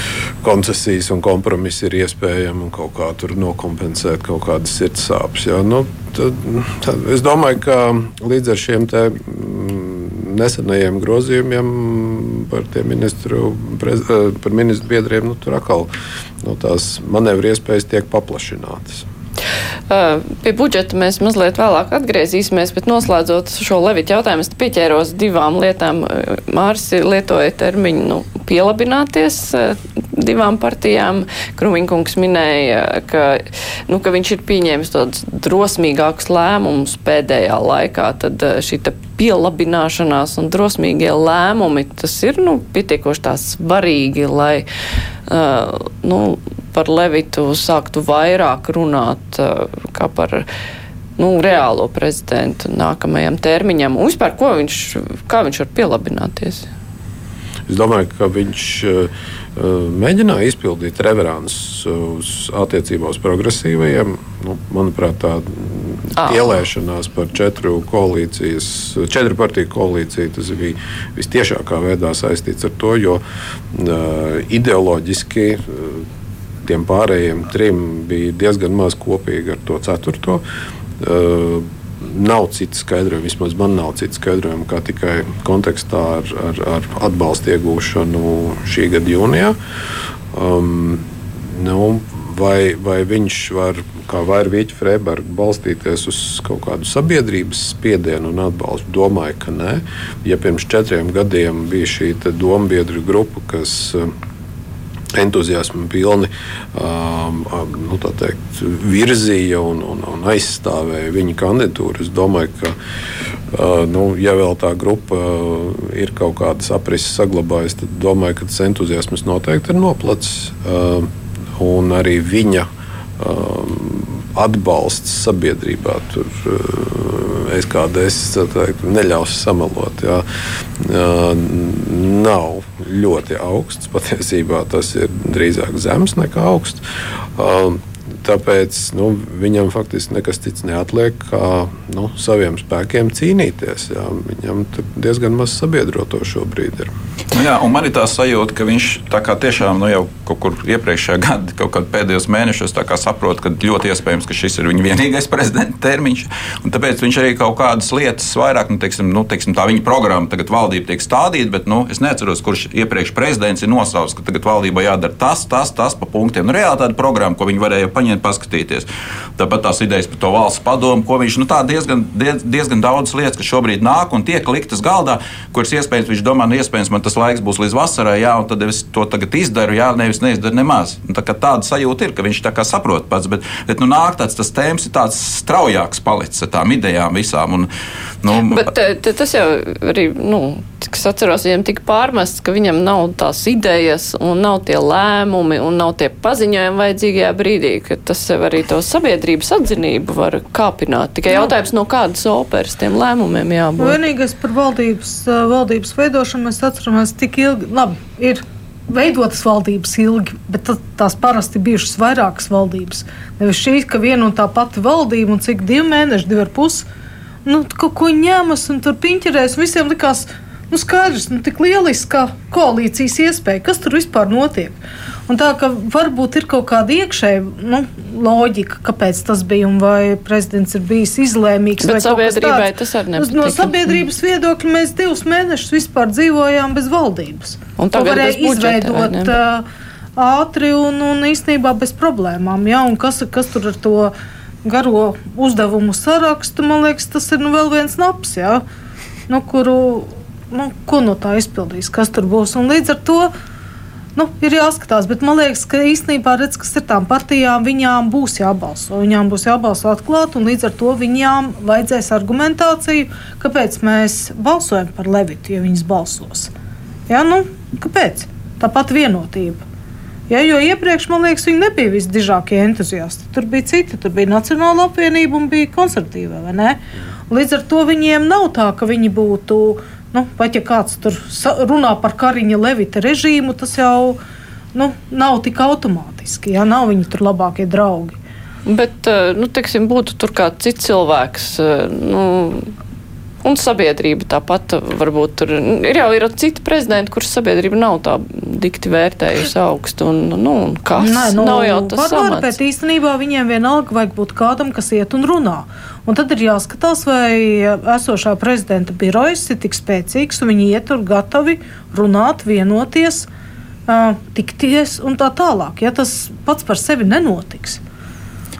koncesijas un kompromisi ir iespējami un kaut kā tur nokompensēt kaut kādas sirdsāpes. Jā. Nu, tad, tad es domāju, ka līdz ar šiem te, mm, nesenajiem grozījumiem par ministru, eh, par ministru biedriem, nu, tur atkal nu, tās manevru iespējas tiek paplašinātas. Pie budžeta mēs mazliet vēlāk atgriezīsimies, bet noslēdzot šo Levita jautājumu, es pieķēros divām lietām. Mārs lietoja termiņu nu, pielabināties divām partijām. Krumiņkungs minēja, ka, nu, ka viņš ir pieņēmis tādus drosmīgākus lēmumus pēdējā laikā. Tad šī pielabināšanās un drosmīgie lēmumi, tas ir nu, pietiekoši tā svarīgi, lai uh, nu, par Levitu sāktu vairāk runāt uh, kā par nu, reālo prezidentu nākamajam termiņam. Un vispār, viņš, kā viņš var pielabināties? Es domāju, ka viņš uh, mēģināja izpildīt reveransus uz attiecībā uz progresīvajiem. Nu, manuprāt, tā Ah. ielēšanās par četru koalīcijas, četru partiju koalīciju, tas bija vistiešākā veidā saistīts ar to, jo ideoloģiski tiem pārējiem trim bija diezgan maz kopīgi ar to ceturto. Uh, nav citu skaidrojumu, vismaz man nav citu skaidrojumu, kā tikai kontekstā ar, ar, ar atbalstu iegūšanu šī gada jūnijā. Um, nu, vai, vai viņš var, kā Vairvīķa Freiberga, balstīties uz kaut kādu sabiedrības spiedienu un atbalstu? Domāju, ka nē. Ja pirms četriem gadiem bija šī dombiedru grupa, kas entuziasmu pilni um, um, nu, teikt, virzīja un, un, un aizstāvēja viņa kandidatūru. Es domāju, ka, uh, nu, ja vēl tā grupa uh, ir kaut kādas aprises saglabājusi, tad domāju, ka tas entuziasms noteikti ir noplacis. Uh, un arī viņa um, atbalsts sabiedrībā. Tur es kādā veidā neļaus samalot. Jā. Uh, nav ļoti augsts. Patiesībā tas ir drīzāk zems nekā augsts. Tāpēc nu, viņam faktiski nekas cits neatliek, kā nu, saviem spēkiem cīnīties. Jā. Viņam diezgan maz sabiedroto šobrīd ir. Nu jā, man ir tā sajūta, ka viņš tiešām nu, jau kaut kur iepriekšējā gada, kaut kādā pēdējos mēnešos saprot, ka ļoti iespējams, ka šis ir viņa vienīgais prezidenta termiņš. Tāpēc viņš arī kaut kādas lietas vairāk, nu, teiksim, nu, teiksim, tā viņa programma tagad valdība tiek stādīta, bet nu, es neatceros, kurš iepriekš prezidents ir nosaucis, ka tagad valdībā jādara tas, tas, tas pa punktiem. Nu, reāli tāda programma, ko viņi varēja paņemt, paskatīties. Tāpat tās idejas par to valsts padomu, ko viņš nu, diezgan, diez, diezgan daudz lietas, kas šobrīd nāk un tiek liktas galdā, kuras iespējams viņš domā, nu, iespējams man tas laiks būs līdz vasarai, jā, un tad es to tagad izdaru, jā, nevis neizdaru nemaz. Un tā tāda sajūta ir, ka viņš tā kā saprot pats, bet, bet nu, nāk tāds tas tēmas ir tāds straujāks palicis ar tām idejām visām. Un, nu, bet te, te, tas jau arī, nu, cik es atceros, viņam tika pārmests, ka viņam nav tās idejas un nav tie lēmumi un nav tie paziņojumi vajadzīgajā brīdī, ka tas sev arī to sabiedrības atzinību var kāpināt. Tikai jautājums, no kādas operas tiem lēmumiem jābūt. Vienīgais par valdības, valdības veidošanu mēs atceramies tik ilgi, labi, ir veidotas valdības ilgi, bet tās parasti bijušas vairākas valdības. Nevis šī, ka viena un tā pati valdība un cik divi mēneši, divi ar pusi, nu, kaut ko ņemas un tur piņķerēs. Visiem likās, nu, skaidrs, nu, tik lieliska koalīcijas iespēja, kas tur vispār notiek. Un tā ka varbūt ir kaut kāda iekšēja nu, loģika, kāpēc tas bija un vai prezidents ir bijis izlēmīgs. Bet sabiedrībai tas arī nebija. No sabiedrības viedokļa mēs divus mēnešus vispār dzīvojām bez valdības. Un tagad varēja izveidot uh, ātri un, un īstenībā bez problēmām. Ja? Un kas, kas tur ar to garo uzdevumu sarakstu, man liekas, tas ir nu, vēl viens naps, ja? nu, kuru nu, no tā izpildīs, kas tur būs. Un līdz ar to nu, ir jāskatās. Bet man liekas, ka īstenībā redz, kas ir tām partijām, viņām būs jābalso. Viņām būs jābalso atklāti, un līdz ar to viņām vajadzēs argumentāciju, kāpēc mēs balsojam par Levitu, ja viņas balsos. Ja, nu, kāpēc? Tāpat vienotība. Ja, jo iepriekš, man liekas, viņi nebija visdižākie entuziasti. Tur bija citi, tur bija Nacionāla apvienība un bija konservatīva. Līdz ar to viņiem nav tā, ka viņi būtu Nu, pat ja kāds tur runā par Kariņa Levita režīmu, tas jau nu, nav tik automātiski. Jā, nav viņi tur labākie draugi. Bet, eh, nu, teiksim, būtu tur kāds cits cilvēks. Eh, nu, Un sabiedrība tāpat varbūt tur ir jau ir citi prezidenti, kurus sabiedrība nav tā dikti vērtējusi augstu. Un, nu, un kas? Nē, nu, nav jau tas samats. Bet īstenībā viņiem vienalga vajag būt kādam, kas iet un runā. Un tad ir jāskatās, vai esošā prezidenta birojas ir tik spēcīgs, un viņi iet tur gatavi runāt, vienoties, tikties un tā tālāk. Ja tas pats par sevi nenotiks.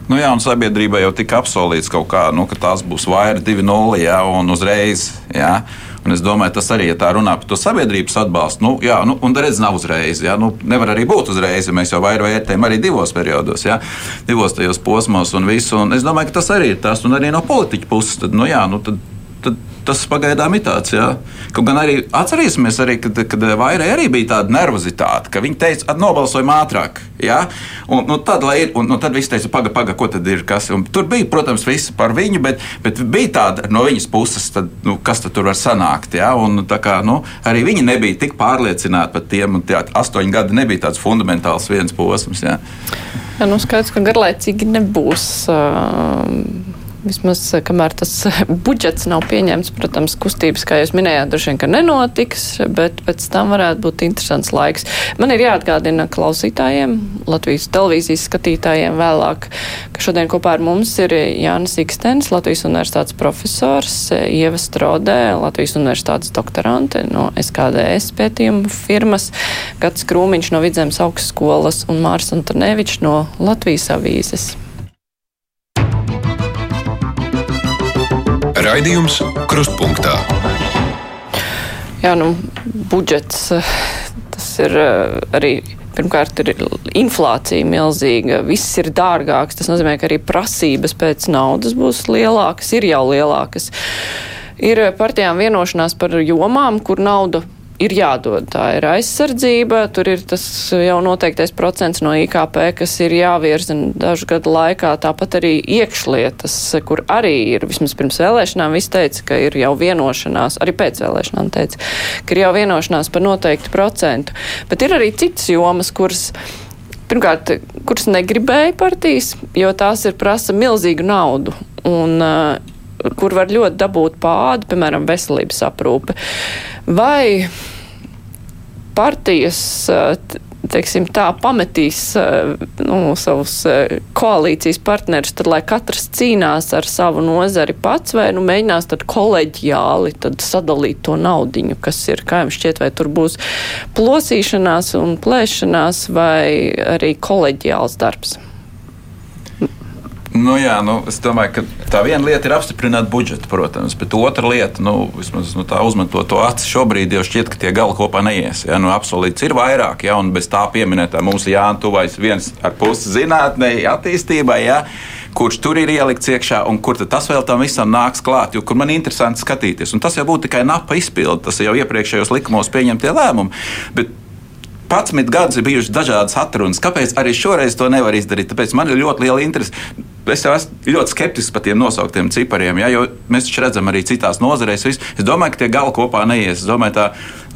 Nu, jā, un sabiedrībai jau tika apsolīts kaut kā, nu, ka tās būs vairāk 2-0 jā, un uzreiz. Jā. Un es domāju, tas arī, ja tā runā par to sabiedrības atbalstu, nu, jā, nu, un redz, nav uzreiz. Jā, nu, nevar arī būt uzreiz, ja mēs jau vairāk vērtējam arī divos periodos, jā, divos tajos posmos un visu. Un es domāju, ka tas arī ir tas, un arī no politiķa puses. Tad, nu, jā, nu, tad, tad tas pagaidām ir tāds. Jā. Kaut gan arī atcerēsimies, arī, kad, kad Vairai arī bija tāda nervozitāte, ka viņi teica, nobalsojam ātrāk. Jā. Un, nu, tad, ir, un, nu, tad viss teica, pagaidi, paga, ko tad ir. Kas? Un tur bija, protams, viss par viņu, bet, bet bija tāda no viņas puses, tad, nu, kas tad tur var sanākt. Jā. Un, kā, nu, arī viņi nebija tik pārliecināti par tiem, un tie astoņi gadi nebija tāds fundamentāls viens posms. Jā. Jā, nu skaidrs, ka garlaicīgi nebūs. Uh vismaz kamēr tas budžets nav pieņemts, protams, kustības, kā jūs minējāt, droši vien, ka nenotiks, bet pēc tam varētu būt interesants laiks. Man ir jāatgādina klausītājiem, Latvijas televīzijas skatītājiem vēlāk, ka šodien kopā ar mums ir Jānis Ikstens, Latvijas universitātes profesors, Ieva Strodē, Latvijas universitātes doktorante no SKDS pētījuma firmas, Gats Krūmiņš no Vidzemes augstskolas un Mārs Antonevičs no Latvijas avīzes. Raidījums Krustpunktā. Jā, nu, budžets tas ir eh, arī. Pirmkārt, ir inflācija milzīga, viss ir dārgāks. Tas nozīmē, ka arī prasības pēc naudas būs lielākas, ir jau lielākas. Ir partijām vienošanās par jomām, kur nauda ir jādod. Tā ir aizsardzība, tur ir tas jau noteiktais procents no IKP, kas ir jāvirza dažu gadu laikā. Tāpat arī iekšlietas, kur arī ir, vismaz pirms vēlēšanām, viss teica, ka ir jau vienošanās, arī pēc vēlēšanām teica, ka ir jau vienošanās par noteiktu procentu. Bet ir arī citas jomas, kuras. Pirmkārt, kuras negribēja partijas, jo tās ir prasa milzīgu naudu. Un, uh, kur var ļoti dabūt pādu, piemēram, veselības aprūpe. Vai partijas teiksim, tā, pametīs nu, savus koalīcijas partnerus, tad lai katrs cīnās ar savu nozari pats, vai nu, mēģinās tad koleģiāli tad sadalīt to naudiņu, kas ir, kā jums šķiet, vai tur būs plosīšanās un plēšanās, vai arī koleģiāls darbs. Nu, jā, nu, es domāju, ka tā viena lieta ir apstiprināt budžetu, protams, bet otra lieta, nu, vismaz nu, tā uzmetot to aci, šobrīd jau šķiet, ka tie gali kopā neies. Ja? Nu, Absolūts ir vairāk, ja, un bez tā pieminētā mums ir jāntuvais viens ar pusi zinātnē, attīstībai. Ja? kurš tur ir ielikts iekšā un kur tas vēl tam visam nāks klāt. Jo, man ir interesanti skatīties, un tas jau būtu tikai napa izpilde, tas jau iepriekšējos likumos pieņemtie lēmumi. Bet 11 gadus ir bijušas dažādas atrunas. Kāpēc arī šoreiz to nevar izdarīt? Tāpēc man ir ļoti liela interese es jau esmu ļoti skeptisks par tiem nosauktiem cipariem, ja, jo mēs taču redzam arī citās nozarēs. Visu. Es domāju, ka tie gala kopā neies. Es domāju, tā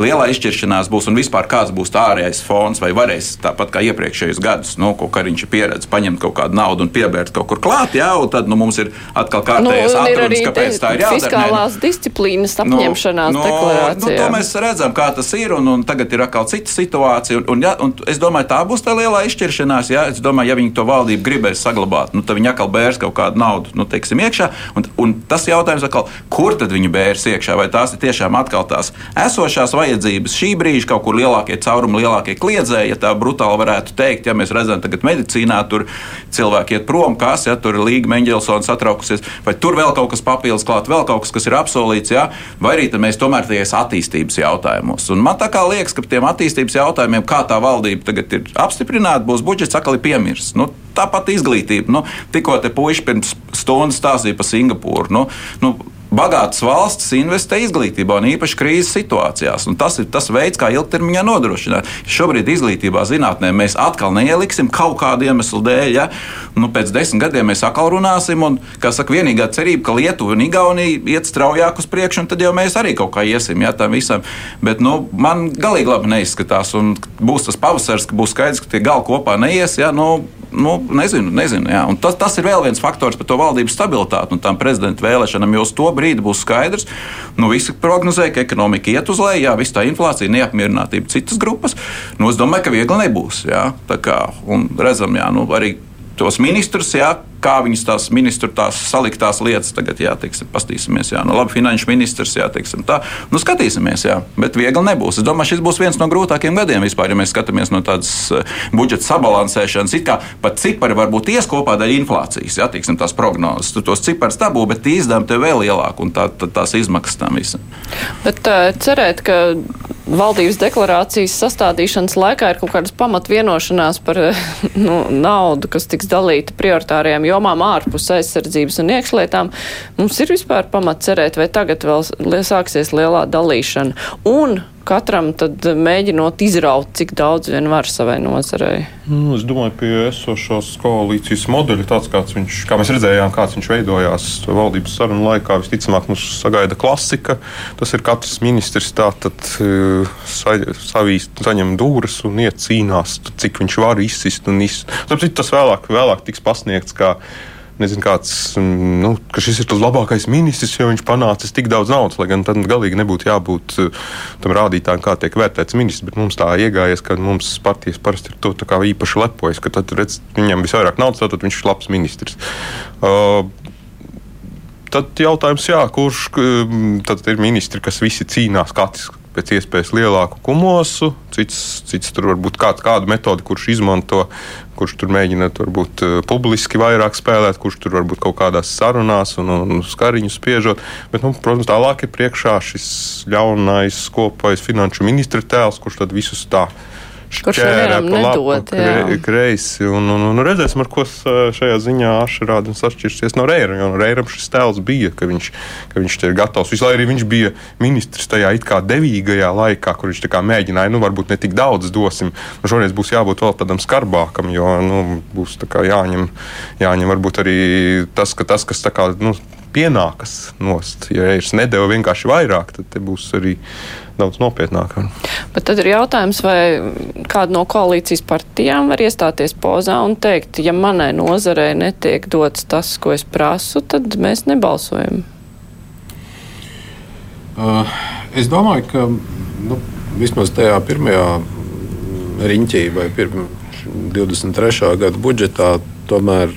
lielā izšķiršanās būs un vispār kāds būs tā ārējais fons vai varēs tāpat kā iepriekšējos gadus, nu, ko Kariņš ir pieredzējis, paņemt kaut kādu naudu un piebērt kaut kur klāt, jā, un tad nu, mums ir atkal kārtējais nu, atrunas, kāpēc tā ir jādara. Fiskālās disciplīnas nu, apņemšanās nu, deklarācija. Nu, to mēs redzam, kā tas ir, un, un tagad ir atkal cita situācija, un, un, ja, un es domāju, tā būs tā lielā izšķiršanās, jā, es domāju, ja viņi to valdību gribēs saglabāt, nu, tad viņi atkal bērs kaut kādu naudu, nu, teiksim, iekšā, un, un tas jautājums atkal, kur tad viņi bērs iekšā, vai tās ir tiešām atkal tās esošās vajadzības šī brīža kaut kur lielākie caurumi, lielākie kliedzēji, ja tā brutāli varētu teikt, ja mēs redzam tagad medicīnā, tur cilvēki iet prom, kas, ja tur ir Līga Mendelsona satraukusies, vai tur vēl kaut kas papildus klāt, vēl kaut kas, kas ir apsolīts, ja? vai arī mēs tomēr tajos attīstības jautājumos. Un man tā kā liekas, ka tiem attīstības jautājumiem, kā tā valdība tagad ir apstiprināta, būs budžets atkal ir piemirsts. Nu, Tāpat izglītība. Nu, tikko te puiši pirms stundas stāstīja par Singapūru. Nu, nu, bagātas valstis investē izglītībā, un īpaši krīzes situācijās. Tas ir tas veids, kā ilgtermiņā nodrošināt. Šobrīd izglītībā, zinātnē mēs atkal neieliksim kaut kādu iemeslu dēļ. Ja? Nu, pēc desmit gadiem mēs atkal runāsim, un, kā saka, vienīgā cerība, ka Lietuva un Igaunija iet straujāk uz priekšu, un tad jau mēs arī kaut kā iesim ja, tam visam. Bet nu, man galīgi labi neizskatās, būs tas pavasaris, ka būs skaidrs, ka tie gali kopā neies. Ja? Nu, nu, nezinu, nezinu. Jā. Un tas, tas ir vēl viens faktors par to valdības stabilitāti un tām prezidenta vēlēšanām, jo uz to brīdi būs skaidrs. Nu, visi prognozē, ka ekonomika iet uz leju, jā, viss tā inflācija, neapmierinātība, citas grupas. Nu, es domāju, ka viegli nebūs. Jā. Tā kā redzam, jā, nu, arī tos ministrus, jā, kā viņas tās ministru tās saliktās lietas tagad, jā, teiksim, pastīsimies. Jā, nu, labi, finanšu ministrs, jā, teiksim, tā. Nu, skatīsimies, jā, bet viegli nebūs. Es domāju, šis būs viens no grūtākajiem gadiem vispār, ja mēs skatāmies no tādas uh, budžeta sabalansēšanas. It kā pat cipari var būt ies kopā dēļ inflācijas, jā, teiksim, tās prognozes. Tu tos ciparus dabū, bet izdevumi tev vēl lielāki un tā, tā, tās izmaksas tam visam. Bet uh, cerēt, ka valdības deklarācijas sastādīšanas laikā ir kaut kādas pamatvienošanās par nu, naudu, kas tiks dalīta prioritārajām jomām ārpus aizsardzības un iekšlietām. Mums ir vispār pamats cerēt, vai tagad vēl sāksies lielā dalīšana. Un katram tad mēģinot izraut, cik daudz vien var savai nozarei. Nu, es domāju, pie esošās koalīcijas modeļa, tāds kāds viņš, kā mēs redzējām, kāds viņš veidojās valdības sarunu laikā, visticamāk mums sagaida klasika. Tas ir katrs ministrs tātad uh, sa, savīst, saņem dūras un iet cīnās, cik viņš var izsist un izsist. Tas vēlāk, vēlāk tiks pasniegts kā nezinu, kāds, mm, nu, ka šis ir tas labākais ministrs, jo viņš panācis tik daudz naudas, lai gan tad galīgi nebūtu jābūt eh, tam rādītājam, kā tiek vērtēts ministrs. Bet mums tā iegājies, ka mums partijas parasti ir to īpaši lepojas, ka tad redz, viņam visvairāk naudas, tad viņš ir labs ministrs. Uh, tad jautājums, jā, kurš tad ir ministri, kas visi cīnās katrs pēc iespējas lielāku kumosu, cits, cits tur varbūt kāds, kādu metodi, kurš izmanto, kurš tur mēģina varbūt eh, publiski vairāk spēlēt, kurš tur varbūt kaut kādās sarunās un, un skariņu spiežot. Bet, nu, protams, tālāk ir priekšā šis ļaunais kopais finanšu ministra tēls, kurš tad visus tā kurš nevienam nedod. Kre, kreisi. Un, un, un redzēsim, ar ko šajā ziņā Ašrādens atšķirsies no Reira. Jo Reiram šis tēls bija, ka viņš, ka viņš ir gatavs. Visu, lai arī viņš bija ministrs tajā it kā devīgajā laikā, kur viņš mēģināja, nu, varbūt ne tik daudz dosim. Nu, šoreiz būs jābūt vēl tādam skarbākam, jo nu, būs jāņem, jāņem varbūt arī tas, ka tas, kas tā kā. Nu, pienākas nost. Ja es nedevu vienkārši vairāk, tad būs arī daudz nopietnāk. Bet tad ir jautājums, vai kāda no koalīcijas partijām var iestāties pozā un teikt, ja manai nozarei netiek dots tas, ko es prasu, tad mēs nebalsojam. Uh, es domāju, ka nu, vismaz tajā pirmajā riņķī vai 23. gada budžetā tomēr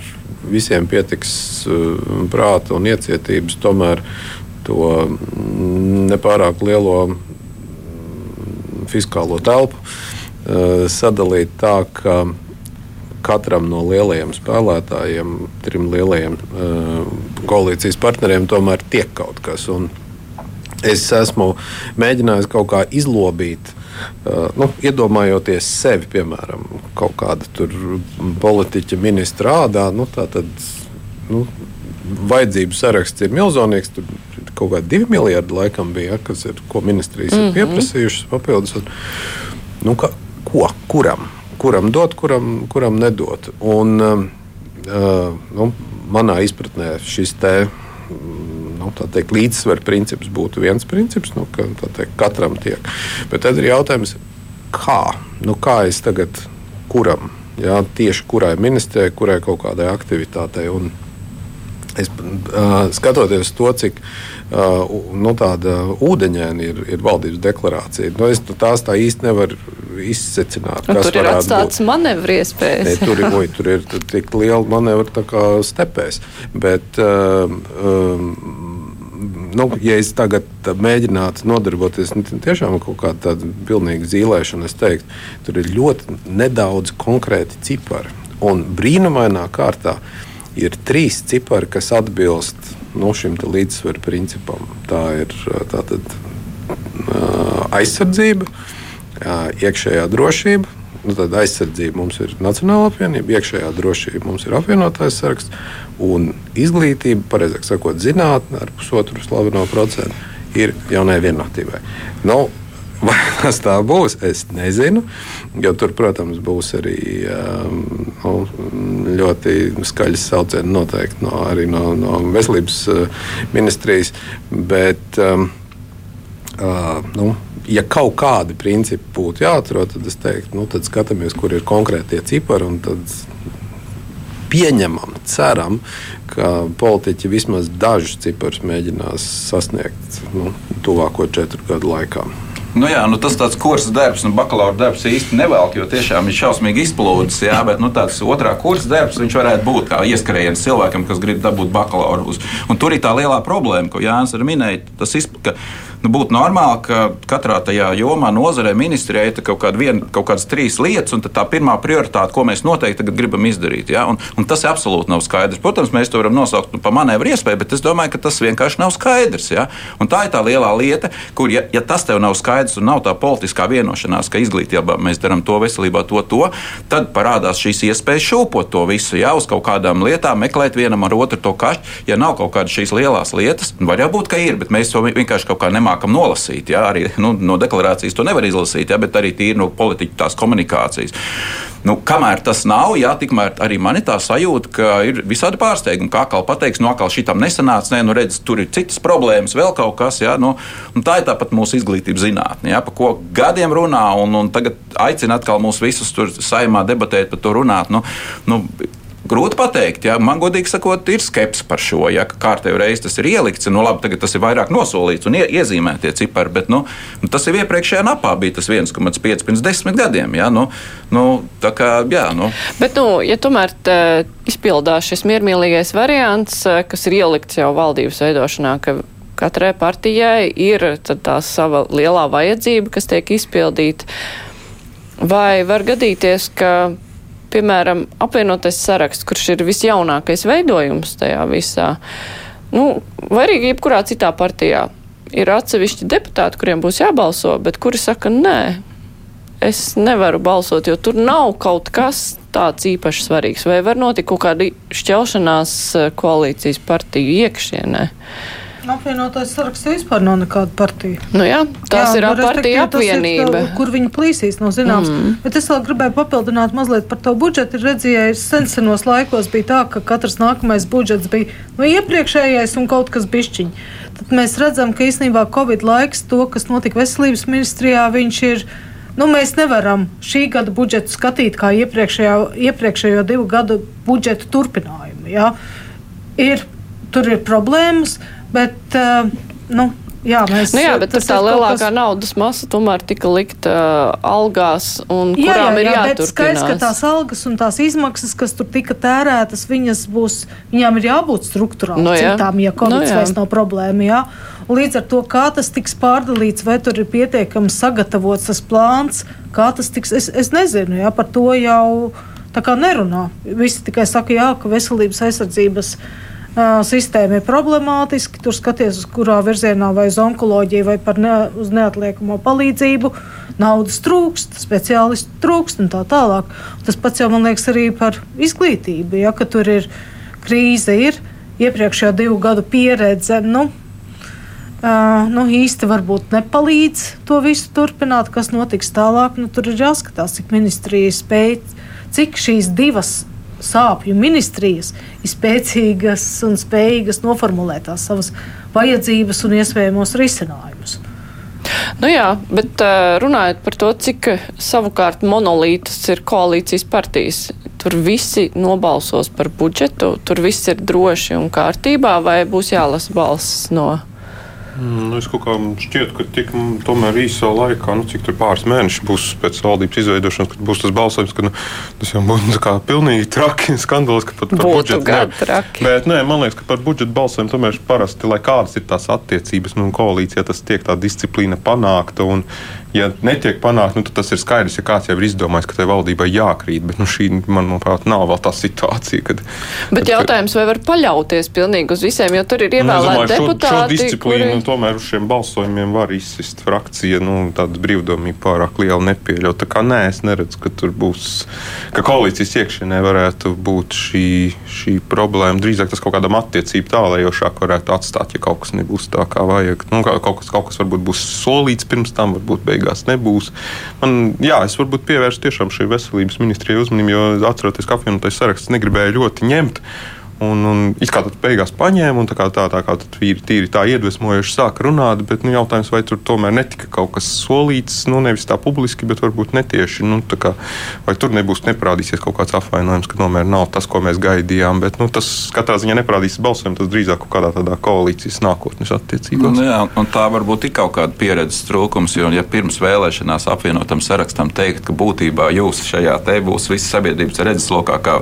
visiem pietiks uh, prāta un iecietības tomēr to nepārāk lielo fiskālo telpu eh, sadalīt tā, ka katram no lielajiem spēlētājiem, trim lielajiem eh, koalīcijas partneriem, tomēr tiek kaut kas. Un es esmu mēģinājis kaut kā izlobīt. Uh, nu, iedomājoties sevi, piemēram, kaut kāda politiķa ministra ādā, nu, tad nu, vajadzību saraksts ir milzīgs. Tur kaut kādi divi miljardi laikam bija, kas ir, ko ministrijas mm -hmm. ir mhm. pieprasījušas papildus. Un, nu, ka, ko, kuram? Kuram dot, kuram, kuram nedot? Un, uh, nu, manā izpratnē šis te. Nu, teikt, līdzsvera princips būtu viens princips, nu, ka teikt, katram tiek. Bet tad ir jautājums, kā? Nu, kā es tagad kuram? Jā, tieši kurai ministrijai, kurai kaut kādai aktivitātei. Un, Es, uh, skatoties to, cik uh, nu, tāda ūdeņaina ir, ir valdības deklarācija, nu, es tās tā īsti nevaru izsecināt. Nu, tur ir atstāts manevru iespējas. Ne, tur, ir, oj, tur ir tik liela manevra stepēs. Bet, uh, um, nu, ja es tagad mēģinātu nodarboties nu, tiešām kaut kādu tādu pilnīgu zīmēšanu, es teiktu, tur ir ļoti nedaudz konkrēti cipari. Un brīnumainā kārtā ir trīs cipari, kas atbilst nu, šim līdzsvaru principam. Tā ir tātad, aizsardzība, iekšējā drošība. Nu, tad aizsardzība mums ir Nacionāla apvienība, iekšējā drošība mums ir apvienotājs saraksts, un izglītība, pareizāk sakot, zinātnē ar pusotru slaveno procentu ir jaunai vienotībai. Nu, Vai tas tā būs, es nezinu. Jo tur, protams, būs arī um, nu, ļoti skaļas saucieni noteikti no, no, no veselības uh, ministrijas. Bet, um, uh, nu, ja kaut kādi principi būtu jāatrod, tad es teiktu, nu, tad skatāmies, kur ir konkrētie cipari. Pieņemam, ceram, ka politiķi vismaz dažus ciparus mēģinās sasniegt nu, tuvāko četru gadu laikā. Nu jā, nu tas tāds kursa darbs, nu, bakalaura darbs īsti nevelk, jo tiešām ir šausmīgi izplūdes. Jā, bet nu, tāds otrā kursa darbs varētu būt kā ieskrējiens cilvēkam, kas grib dabūt bakalaura. Un tur ir tā lielā problēma, ko Jānis arī minēja. Nu, būtu normāli, ka katrā tajā jomā, nozarē, ministrijai ir kaut, kāda vien, kaut kādas trīs lietas, un tā pirmā prioritāte, ko mēs noteikti gribam izdarīt. Ja? Un, un tas absolūti nav skaidrs. Protams, mēs to varam nosaukt nu, par manevru iespēju, bet es domāju, ka tas vienkārši nav skaidrs. Ja? Un tā ir tā lielā lieta, kur, ja, ja tas tev nav skaidrs un nav tā politiskā vienošanās, ka izglītībā mēs darām to, veselībā to, to, tad parādās šīs iespējas šūpot to visu, ja uz kaut kādām lietām, meklēt vienam ar otru to kašķi. Ja nav kaut kādas šīs lielās lietas, var jau būt, ka ir, bet mēs to vienkārši kaut kā nemākam nemākam nolasīt. Ja? Arī nu, no deklarācijas to nevar izlasīt, ja? bet arī tīri no politiķa tās komunikācijas. Nu, kamēr tas nav, jā, tikmēr arī man ir tā sajūta, ka ir visādi pārsteigumi. Kā kā pateiks, no kā šitam nesanāca, nē, nu redz, tur ir citas problēmas, vēl kaut kas. Jā, nu, tā ir tāpat mūsu izglītības zinātne, jā, par ko gadiem runā, un, un tagad aicina atkal mūs visus tur saimā debatēt par to runāt. Nu, nu, grūti pateikt. Ja? Man, godīgi sakot, ir skepsis par šo. Ja kārtējo reizi tas ir ielikts, nu labi, tagad tas ir vairāk nosolīts un ie, iezīmētie cipari, bet nu, nu, tas jau iepriekšējā napā bija tas 1,5 pirms desmit gadiem. Ja? Nu, nu, kā, jā, nu. Bet, nu, ja tomēr tā, izpildās šis miermīlīgais variants, kas ir ielikts jau valdības veidošanā, ka katrai partijai ir tā sava lielā vajadzība, kas tiek izpildīta, vai var gadīties, ka piemēram, apvienotais saraksts, kurš ir visjaunākais veidojums tajā visā, nu, vai arī jebkurā citā partijā. Ir atsevišķi deputāti, kuriem būs jābalso, bet kuri saka, nē, es nevaru balsot, jo tur nav kaut kas tāds īpaši svarīgs, vai var notikt kaut kāda šķelšanās eh, koalīcijas partiju iekšienē. Apvienotais saraksts vispār nav nekāda partija. Nu jā, tās jā, ir nu, partija apvienība. Ir, kur viņi plīsīs, nav zināms. Mm. Bet es vēl gribēju papildināt mazliet par to budžetu. Ir redzējis, sensenos laikos bija tā, ka katrs nākamais budžets bija nu, iepriekšējais un kaut kas bišķiņ. Tad mēs redzam, ka īstenībā Covid laiks, to, kas notika veselības ministrijā, viņš ir. Nu, mēs nevaram šī gada budžetu skatīt kā iepriekšējo divu gadu budžetu turpinājumu. Ja? Ir, tur ir problēmas, Bet, uh, nu, Jā, mēs, nu jā, bet tur tā lielākā kas... naudas masa tomēr tika likta uh, algās, un jā, kurām jā, jā, ir jāturpinās. Skaidrs, ka tās algas un tās izmaksas, kas tur tika tērētas, viņas būs, viņām ir jābūt struktūrāli no, nu jā. citām, ja Covid no, nu jā. vairs nav problēma. Jā. Līdz ar to, kā tas tiks pārdalīts, vai tur ir pietiekami sagatavots tas plāns, kā tas tiks, es, es nezinu, jā, par to jau tā kā nerunā. Visi tikai saka, jā, ka veselības aizsardzības sistēma ir problemātiska. Tur skaties, uz kurā virzienā vai uz onkoloģiju, vai ne, uz neatliekamo palīdzību. Naudas trūkst, speciālistu trūkst un tā tālāk. Tas pats jau man liekas arī par izglītību. Ja, tur ir krīze, ir iepriekšējā divu gadu pieredze. Nu, Uh, nu, īsti varbūt nepalīdz to visu turpināt, kas notiks tālāk. Nu, tur ir jāskatās, cik ministrija spēj, cik šīs divas sāpju ministrijas ir spēcīgas un spējīgas noformulēt tās savas vajadzības un iespējamos risinājumus. Nu jā, bet runājot par to, cik savukārt monolītas ir koalīcijas partijas, tur visi nobalsos par budžetu, tur viss ir droši un kārtībā, vai būs jālasa balss no nu, es kaut kā šķiet, ka tik tomēr īsā laikā, nu, cik tur pāris mēneši būs pēc valdības izveidošanas, kad būs tas balsojums, ka nu, tas jau būtu kā pilnīgi traki skandāls, ka pat par budžetu. Ne, bet nē, man liekas, ka par budžetu balsojumu tomēr parasti, lai kādas ir tās attiecības, nu, koalīcijā tas tiek tā disciplīna panākta. Un, ja netiek panākts, nu, tad tas ir skaidrs, ja kāds jau ir izdomājis, ka tai valdībai jākrīt. Bet nu, šī, manuprāt, nav vēl tā situācija. Kad, bet kad, jautājums, vai var paļauties pilnīgi uz visiem, jo tur ir ievēlēti nu, deputāti. Šo, šo disciplīnu kuri... tomēr uz šiem balsojumiem var izsist frakcija. Nu, tāda brīvdomība pārāk liela nepieļaut. Tā kā nē, es neredzu, ka tur būs, ka koalīcijas iekšienē varētu būt šī, šī problēma. Drīzāk tas kaut kādam attiecību tālējošāk varētu atstāt, ja kaut kas nebūs tā, kā vajag. Nu, kaut, kas, kaut kas varbūt būs solīts pirms tam, varbūt beigās beigās nebūs. Man, jā, es varbūt pievērstu tiešām šai veselības ministrijai uzmanību, jo atceroties, ka apvienotais saraksts negribēja ļoti ņemt. Un, un it kā tad beigās paņēma, un tā kā tā, tā kā tīri, tīri tā iedvesmojoši sāka runāt, bet nu, jautājums, vai tur tomēr netika kaut kas solīts, nu nevis tā publiski, bet varbūt netieši. Nu, kā, vai tur nebūs neparādīsies kaut kāds apvainojums, ka tomēr nav tas, ko mēs gaidījām. Bet nu, tas katrā ziņā neparādīsies balsojumu, tas drīzāk kaut kādā tādā koalīcijas nākotnes attiecībās. Nu, jā, un tā varbūt ir kaut kāda pieredzes trūkums, jo ja pirms vēlēšanās apvienotam sarakstam teikt, ka būtībā jūs šajā te būs visas sabiedrības redzeslokā, kā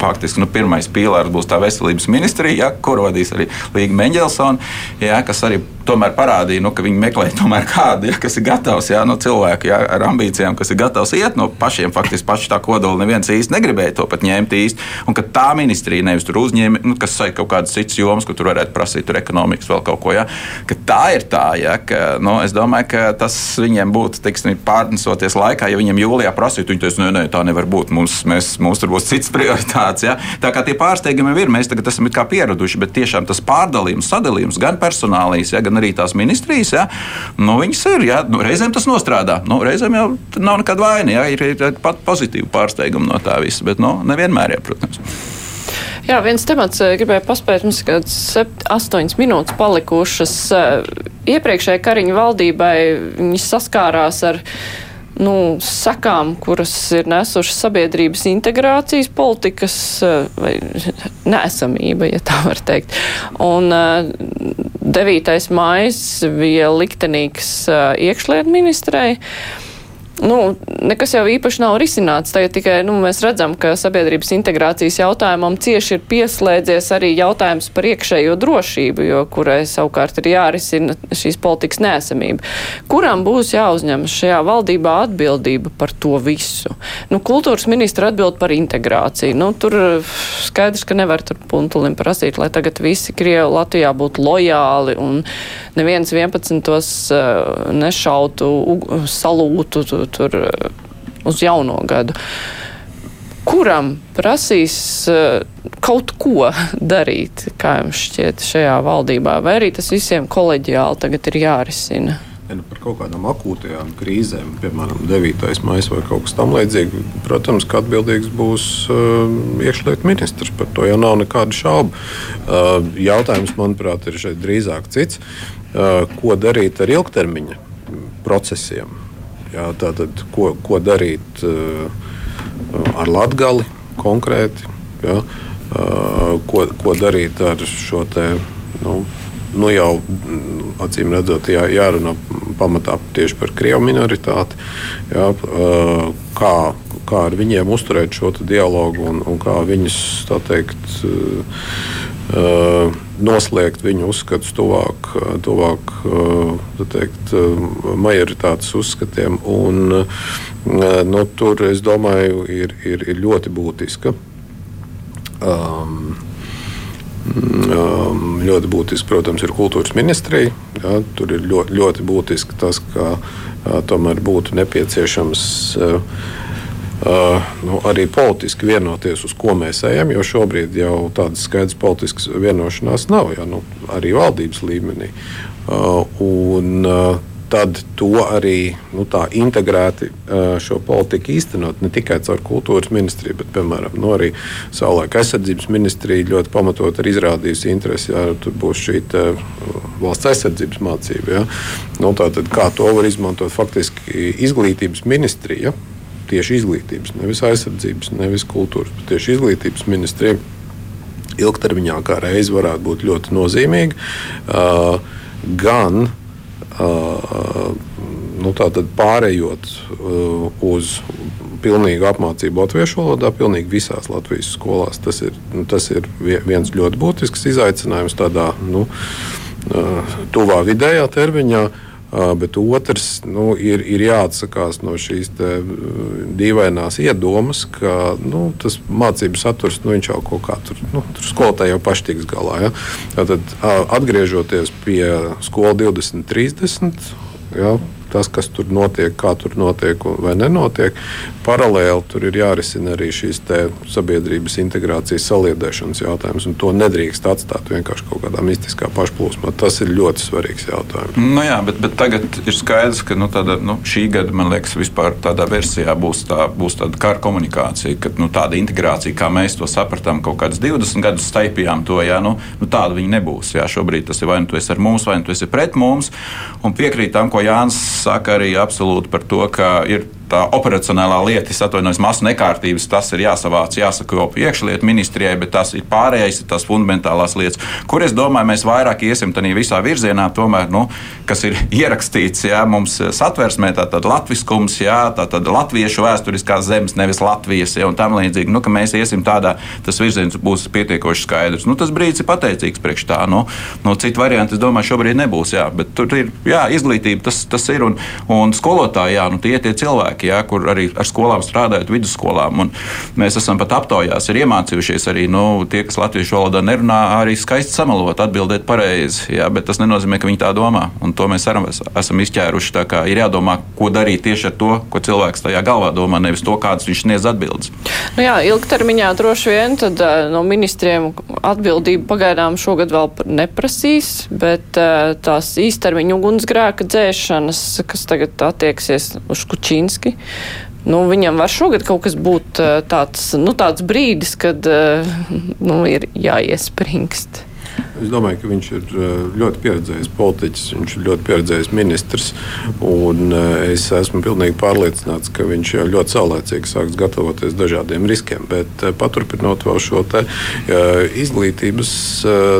faktiski nu, pirmais pīlārs būs tā veselības ministrija, ja, kur vadīs arī Līga Mendelsona, ja, kas arī tomēr parādīja, nu, ka viņi meklē kādu, ja, kas ir gatavs, ja, no cilvēku ja, ar ambīcijām, kas ir gatavs iet no pašiem. Faktiski paši tā kodola neviens īsti negribēja to pat ņemt īsti. Un ka tā ministrija nevis tur uzņēma, nu, kas saika kaut kādas citas jomas, kur tur varētu prasīt tur ekonomikas vēl kaut ko. Ja, tā ir tā, ja, ka nu, es domāju, ka tas viņiem būtu teiksim, pārnesoties laikā, ja viņiem jūlijā prasītu, viņi teiks, nē, nē, tā nevar būt. Mums, mēs, mums tur būs cits prioritāts. Ja. Tā kā tie pārsteigumi ir, mēs tagad esam pieraduši, bet tiešām tas pārdalījums, sadalījums gan personālīs, ja, gan arī tās ministrijas, ja, nu, viņas ir. Ja, nu, reizēm tas nostrādā. Nu, reizēm jau nav nekāda vaina. Ja, ir, ir pat pozitīva pārsteiguma no tā visa, bet nu, nevienmēr, ja, protams. Jā, viens temats eh, gribēja paspēt, mums ir astoņas minūtes palikušas. Eh, iepriekšējai Kariņa valdībai viņi saskārās ar nu, sakām, kuras ir nesušas sabiedrības integrācijas politikas vai nesamība, ja tā var teikt. Un 9. mājas bija liktenīgs iekšlietu ministrei nu, nekas jau īpaši nav risināts. Tagad tikai nu, mēs redzam, ka sabiedrības integrācijas jautājumam cieši ir pieslēdzies arī jautājums par iekšējo drošību, jo kurai savukārt ir jārisina šīs politikas nēsamība. Kuram būs jāuzņem šajā valdībā atbildība par to visu? Nu, kultūras ministra atbild par integrāciju. Nu, tur skaidrs, ka nevar tur puntulim prasīt, lai tagad visi Krievi Latvijā būtu lojāli un neviens 11. Uh, nešautu, salūtu tur uh, uz jauno gadu. Kuram prasīs uh, kaut ko darīt, kā jums šķiet, šajā valdībā, vai arī tas visiem koleģiāli tagad ir jārisina? Ja nu par kaut kādām akūtajām krīzēm, piemēram, 9. maija vai kaut kas tamlīdzīgs, protams, ka atbildīgs būs uh, iekšlietu ministrs. Par to jau nav nekādu šaubu. Uh, jautājums, manuprāt, ir šeit drīzāk cits. Uh, ko darīt ar ilgtermiņa procesiem? Jā, tātad, ko, ko darīt uh, ar latgali konkrēti? Jā, uh, ko, ko darīt ar šo te? Nu, nu jau acīm redzot, jā, jārunā pamatā tieši par krievu minoritāti. Jā, kā, kā ar viņiem uzturēt šo dialogu un, un kā viņus teikt, noslēgt viņu uzskatus tuvāk, tuvāk teikt, majoritātes uzskatiem. Un, nu, tur, es domāju, ir, ir, ir ļoti būtiska. Um, Um, ļoti būtiski, protams, ir kultūras ministrija. Ja, tur ir ļoti, ļoti būtiski tas, ka uh, tomēr būtu nepieciešams uh, uh, nu, arī politiski vienoties, uz ko mēs ejam, jo šobrīd jau tādas skaidras politiskas vienošanās nav, ja, nu, arī valdības līmenī. Uh, un, uh, tad to arī nu, integrēti šo politiku īstenot. Ne tikai caur kultūras ministriju, bet piemēram nu, arī savulaik aizsardzības ministrija ļoti pamatot ir izrādījusi interesi, ja tur būs šī valsts aizsardzības mācība. Ja. Nu, tātad, kā to var izmantot faktiski izglītības ministrija. Tieši izglītības, nevis aizsardzības, nevis kultūras, bet tieši izglītības ministrija ilgtermiņā kā reize varētu būt ļoti nozīmīga. Uh, gan nu, pārējot uz pilnīgu apmācību latviešu valodā, pilnīgi visās Latvijas skolās. Tas ir, nu, tas ir viens ļoti būtisks izaicinājums tādā nu, tuvā vidējā termiņā. Bet otrs nu, ir, ir jāatsakās no šīs dīvainās iedomas, ka nu, tas mācību saturs nu, jau kaut kā tur, nu, tur skolotāji jau paši tiks galā. Ja? Tad atgriežoties pie skolas 2030. Ja, tas, kas tur notiek, kā tur notiek vai nenotiek. Paralēli tur ir jārisina arī šīs sabiedrības integrācijas saliedēšanas jautājums. To nedrīkst atstāt vienkārši kaut kādā mistiskā pašplūsmā. Tas ir ļoti svarīgs jautājums. Nu jā, bet, bet tagad ir skaidrs, ka nu, tāda, nu, šī gada, man liekas, vispār tādā versijā būs, tā, būs tāda kara komunikācija, ka nu, tāda integrācija, kā mēs to sapratām, kaut kādas 20 gadus staipījām to, jā, nu, nu, tāda viņa nebūs. Jā, šobrīd tas ir vai nu tu esi ar mums, vai nu tu esi pret mums. Un piekrīt tam, ko Jānis saka arī absolūti par to, ka ir tā operacionālā lieta, es atvainojos, masu nekārtības, tas ir jāsavāc, jāsakopo iekšlietu ministrijai, bet tas ir pārējais, tās fundamentālās lietas, kur es domāju, mēs vairāk iesim tādā visā virzienā, tomēr, nu, kas ir ierakstīts, jā, mums satversmē, tātad latviskums, jā, tātad latviešu vēsturiskās zemes, nevis Latvijas, jā, un tam līdzīgi, nu, ka mēs iesim tādā, tas virziens būs pietiekoši skaidrs. Nu, tas brīdis ir pateicīgs priekš tā, nu, nu citu variantu, es domāju, šobrīd nebūs, jā, bet tur ir, jā, izglītība, tas, tas ir, un, un skolotāji, jā, nu, tie tie cilvēki, cilvēki, ja, kur arī ar skolām strādājot, vidusskolām. Un mēs esam pat aptaujās, ir iemācījušies arī nu, tie, kas latviešu valodā nerunā, arī skaisti samalot, atbildēt pareizi. Ja, bet tas nenozīmē, ka viņi tā domā. Un to mēs arī esam izķēruši. Ir jādomā, ko darīt tieši ar to, ko cilvēks tajā galvā domā, nevis to, kādas viņš sniedz atbildes. Nu jā, ilgtermiņā droši vien tad, no ministriem atbildību pagaidām šogad vēl neprasīs, bet tās īstermiņa ugunsgrēka dzēšanas, kas tagad attieksies uz Kučīnski, cilvēki. Nu, viņam var šogad kaut kas būt tāds, nu, tāds brīdis, kad nu, ir jāiespringst. Es domāju, ka viņš ir ļoti pieredzējis politiķis, viņš ir ļoti pieredzējis ministrs. Es esmu pilnīgi pārliecināts, ka viņš ļoti saulēcīgi sāks gatavoties dažādiem riskiem. Bet paturpinot vēl šo te, izglītības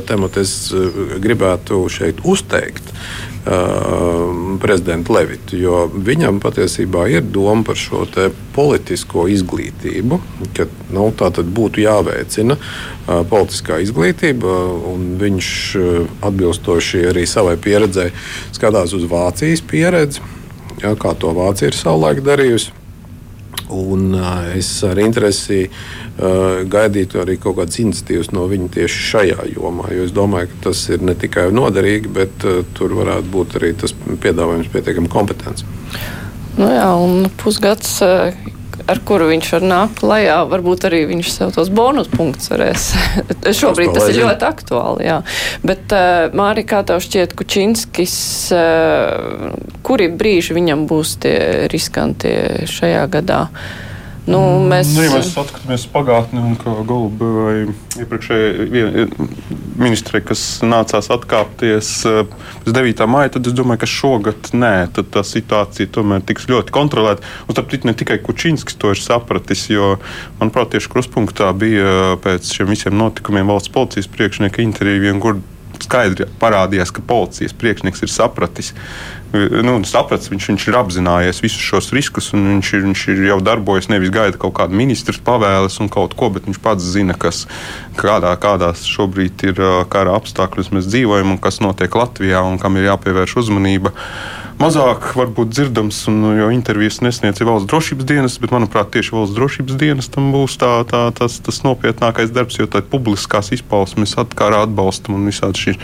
tematu, es gribētu šeit uzteikt prezidentu Levitu, jo viņam patiesībā ir doma par šo politisko izglītību, ka nu, tā būtu jāveicina politiskā izglītība, un viņš atbilstoši arī savai pieredzei skatās uz Vācijas pieredzi, ja, kā to Vācija ir savulaik darījusi. Un, es ar interesi uh, gaidītu arī kaut kādas iniciatīvas no viņa tieši šajā jomā. Jo es domāju, ka tas ir ne tikai noderīgi, bet uh, tur varētu būt arī tas piedāvājums pietiekami kompetents. Nu jā, un pusgads uh, ar kuru viņš var nākt klajā. Varbūt arī viņš sev tos bonus punktus varēs. Šobrīd tas ir ļoti aktuāli. Jā. Bet, uh, Māri, kā tev šķiet, Kučinskis, uh, kuri brīži viņam būs tie riskantie šajā gadā? Uh, Nu, mēs... Nu, ja mēs skatāmies pagātnē, un kā Gulba vai iepriekšējā ministre, kas nācās atkāpties eh, pēc 9. maija, tad es domāju, ka šogad nē, tad tā situācija tomēr tiks ļoti kontrolēta. Un starp citu, ne tikai Kučinskis to ir sapratis, jo, manuprāt, tieši kruspunktā bija pēc šiem visiem notikumiem valsts policijas priekšnieka intervija viengur skaidri parādījās, ka policijas priekšnieks ir sapratis, nu, sapratis viņš, viņš ir apzinājies visus šos riskus, un viņš ir, viņš ir jau darbojies, nevis gaida kaut kādu ministru pavēles un kaut ko, bet viņš pats zina, kas, kādā, kādās šobrīd ir kara apstākļos mēs dzīvojam un kas notiek Latvijā un kam ir jāpievērš uzmanība mazāk varbūt dzirdams, un, jo intervijas nesniedz valsts drošības dienas, bet, manuprāt, tieši valsts drošības dienas tam būs tā, tā, tas, tas nopietnākais darbs, jo tā publiskās izpausmes atkārā atbalstam un visādi šī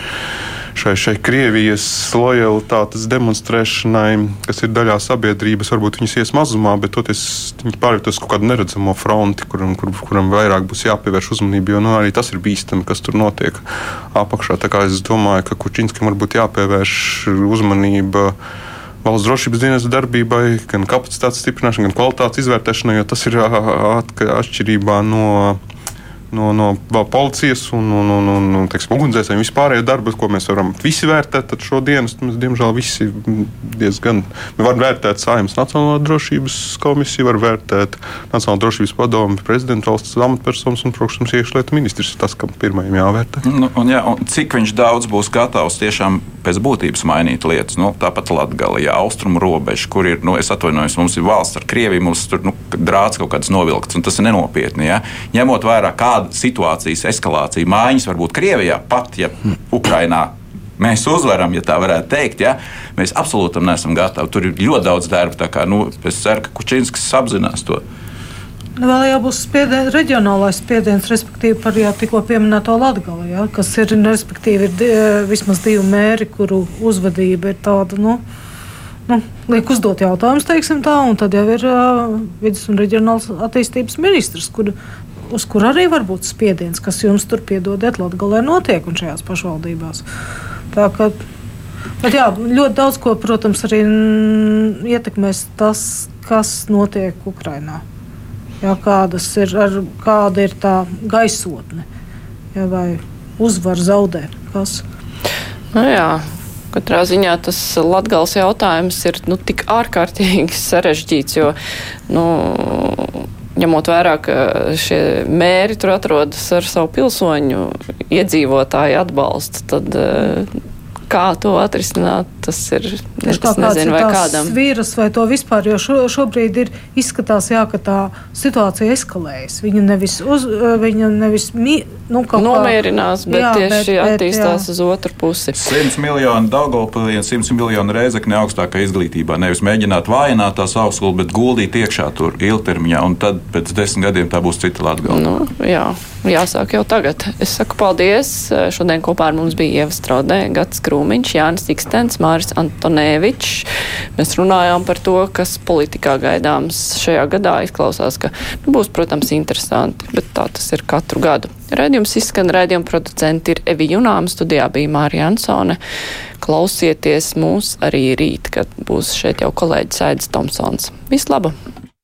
šai, šai Krievijas lojalitātes demonstrēšanai, kas ir daļā sabiedrības, varbūt viņas ies mazumā, bet toties viņi pārvietos kaut kādu neredzamo fronti, kuram, kur, kuram vairāk būs jāpievērš uzmanība, jo nu, arī tas ir bīstami, kas tur notiek apakšā. Tā kā es domāju, ka Kučinskim varbūt jāpievērš uzmanība valsts drošības dienas darbībai, gan kapacitātes stiprināšanai, gan kvalitātes izvērtēšanai, jo tas ir atšķirībā no no, no policijas un, un, un, un, un ugunsdzēsēju vispārējo darbu, ko mēs varam visi vērtēt. Tad šo dienu mēs, diemžēl, visi diezgan varam vērtēt Saimnes Nacionālā drošības komisiju, var vērtēt Nacionālā drošības padomu, prezidentu valsts amatpersonas un, protams, iekšlietu ministrs. Tas, kam pirmajam jāvērtē. Nu, un, jā, un cik viņš daudz būs gatavs tiešām pēc būtības mainīt lietas. Nu, tāpat Latvijā, austrumu robeža, kur ir, nu, es atvainojos, mums ir valsts ar Krieviju, mums tur nu, drāts kaut kāds novilkts, un tas ir nenopietni. Ja? Ņemot vērā, kāda situācijas eskalācija, mājiņas varbūt Krievijā, pat ja Ukrainā mēs uzvaram, ja tā varētu teikt. Ja? Mēs absolūti neesam gatavi. Tur ir ļoti daudz darba. Kā, nu, es ceru, ka Kučinskis apzinās to. Nu, vēl jau būs spiedien, reģionālais spiediens, respektīvi par jau tikko pieminēto Latviju, ja, kas ir, respektīvi, ir e, vismaz divi mēri, kuru uzvedība ir tāda. Nu, nu, liek uzdot jautājumus, teiksim tā, un tad jau ir uh, vidus un reģionāls attīstības ministrs, kur, uz kur arī var būt spiediens, kas jums tur piedodiet, Latvijā notiek un šajās pašvaldībās. Tā kā Bet jā, ļoti daudz ko, protams, arī ietekmēs tas, kas notiek Ukrajinā kādas ir, ar, kāda ir tā gaisotne, jā, vai uzvar zaudē. Kas? Nu, jā. Katrā ziņā tas latgals jautājums ir nu, tik ārkārtīgi sarežģīts, jo, nu, ņemot vērā, ka šie mēri tur atrodas ar savu pilsoņu iedzīvotāju atbalstu, tad kā to atrisināt, tas ir es nezinu, vai kādam. Vīrus vai to vispār, jo šo, šobrīd ir izskatās, jā, ka tā situācija eskalējas. Viņa nevis, uz, viņa nevis mi, nu, nomierinās, bet jā, tieši bet, attīstās bet, uz otru pusi. 100 miljonu Daugavpilī un 100 miljonu Reizekne augstākā izglītībā. Nevis mēģināt vājināt tās augstskolu, bet guldīt iekšā tur ilgtermiņā, un tad pēc desmit gadiem tā būs cita Latgala. Nu, jā, jāsāk jau tagad. Es saku paldies. Šodien kopā ar mums bija Ieva Straudē, Gats Krūmiņš, Jānis Ikstens, Māris Antonēvičs. Mēs runājām par to, kas politikā gaidāms šajā gadā. Izklausās, ka nu, būs, protams, interesanti, bet tā tas ir katru gadu. Radījums izskan, raidījuma producenti ir Evi Junāma, studijā bija Mārija Ansone. Klausieties mūs arī rīt, kad būs šeit jau kolēģis Aidis Tomsons. Vislaba!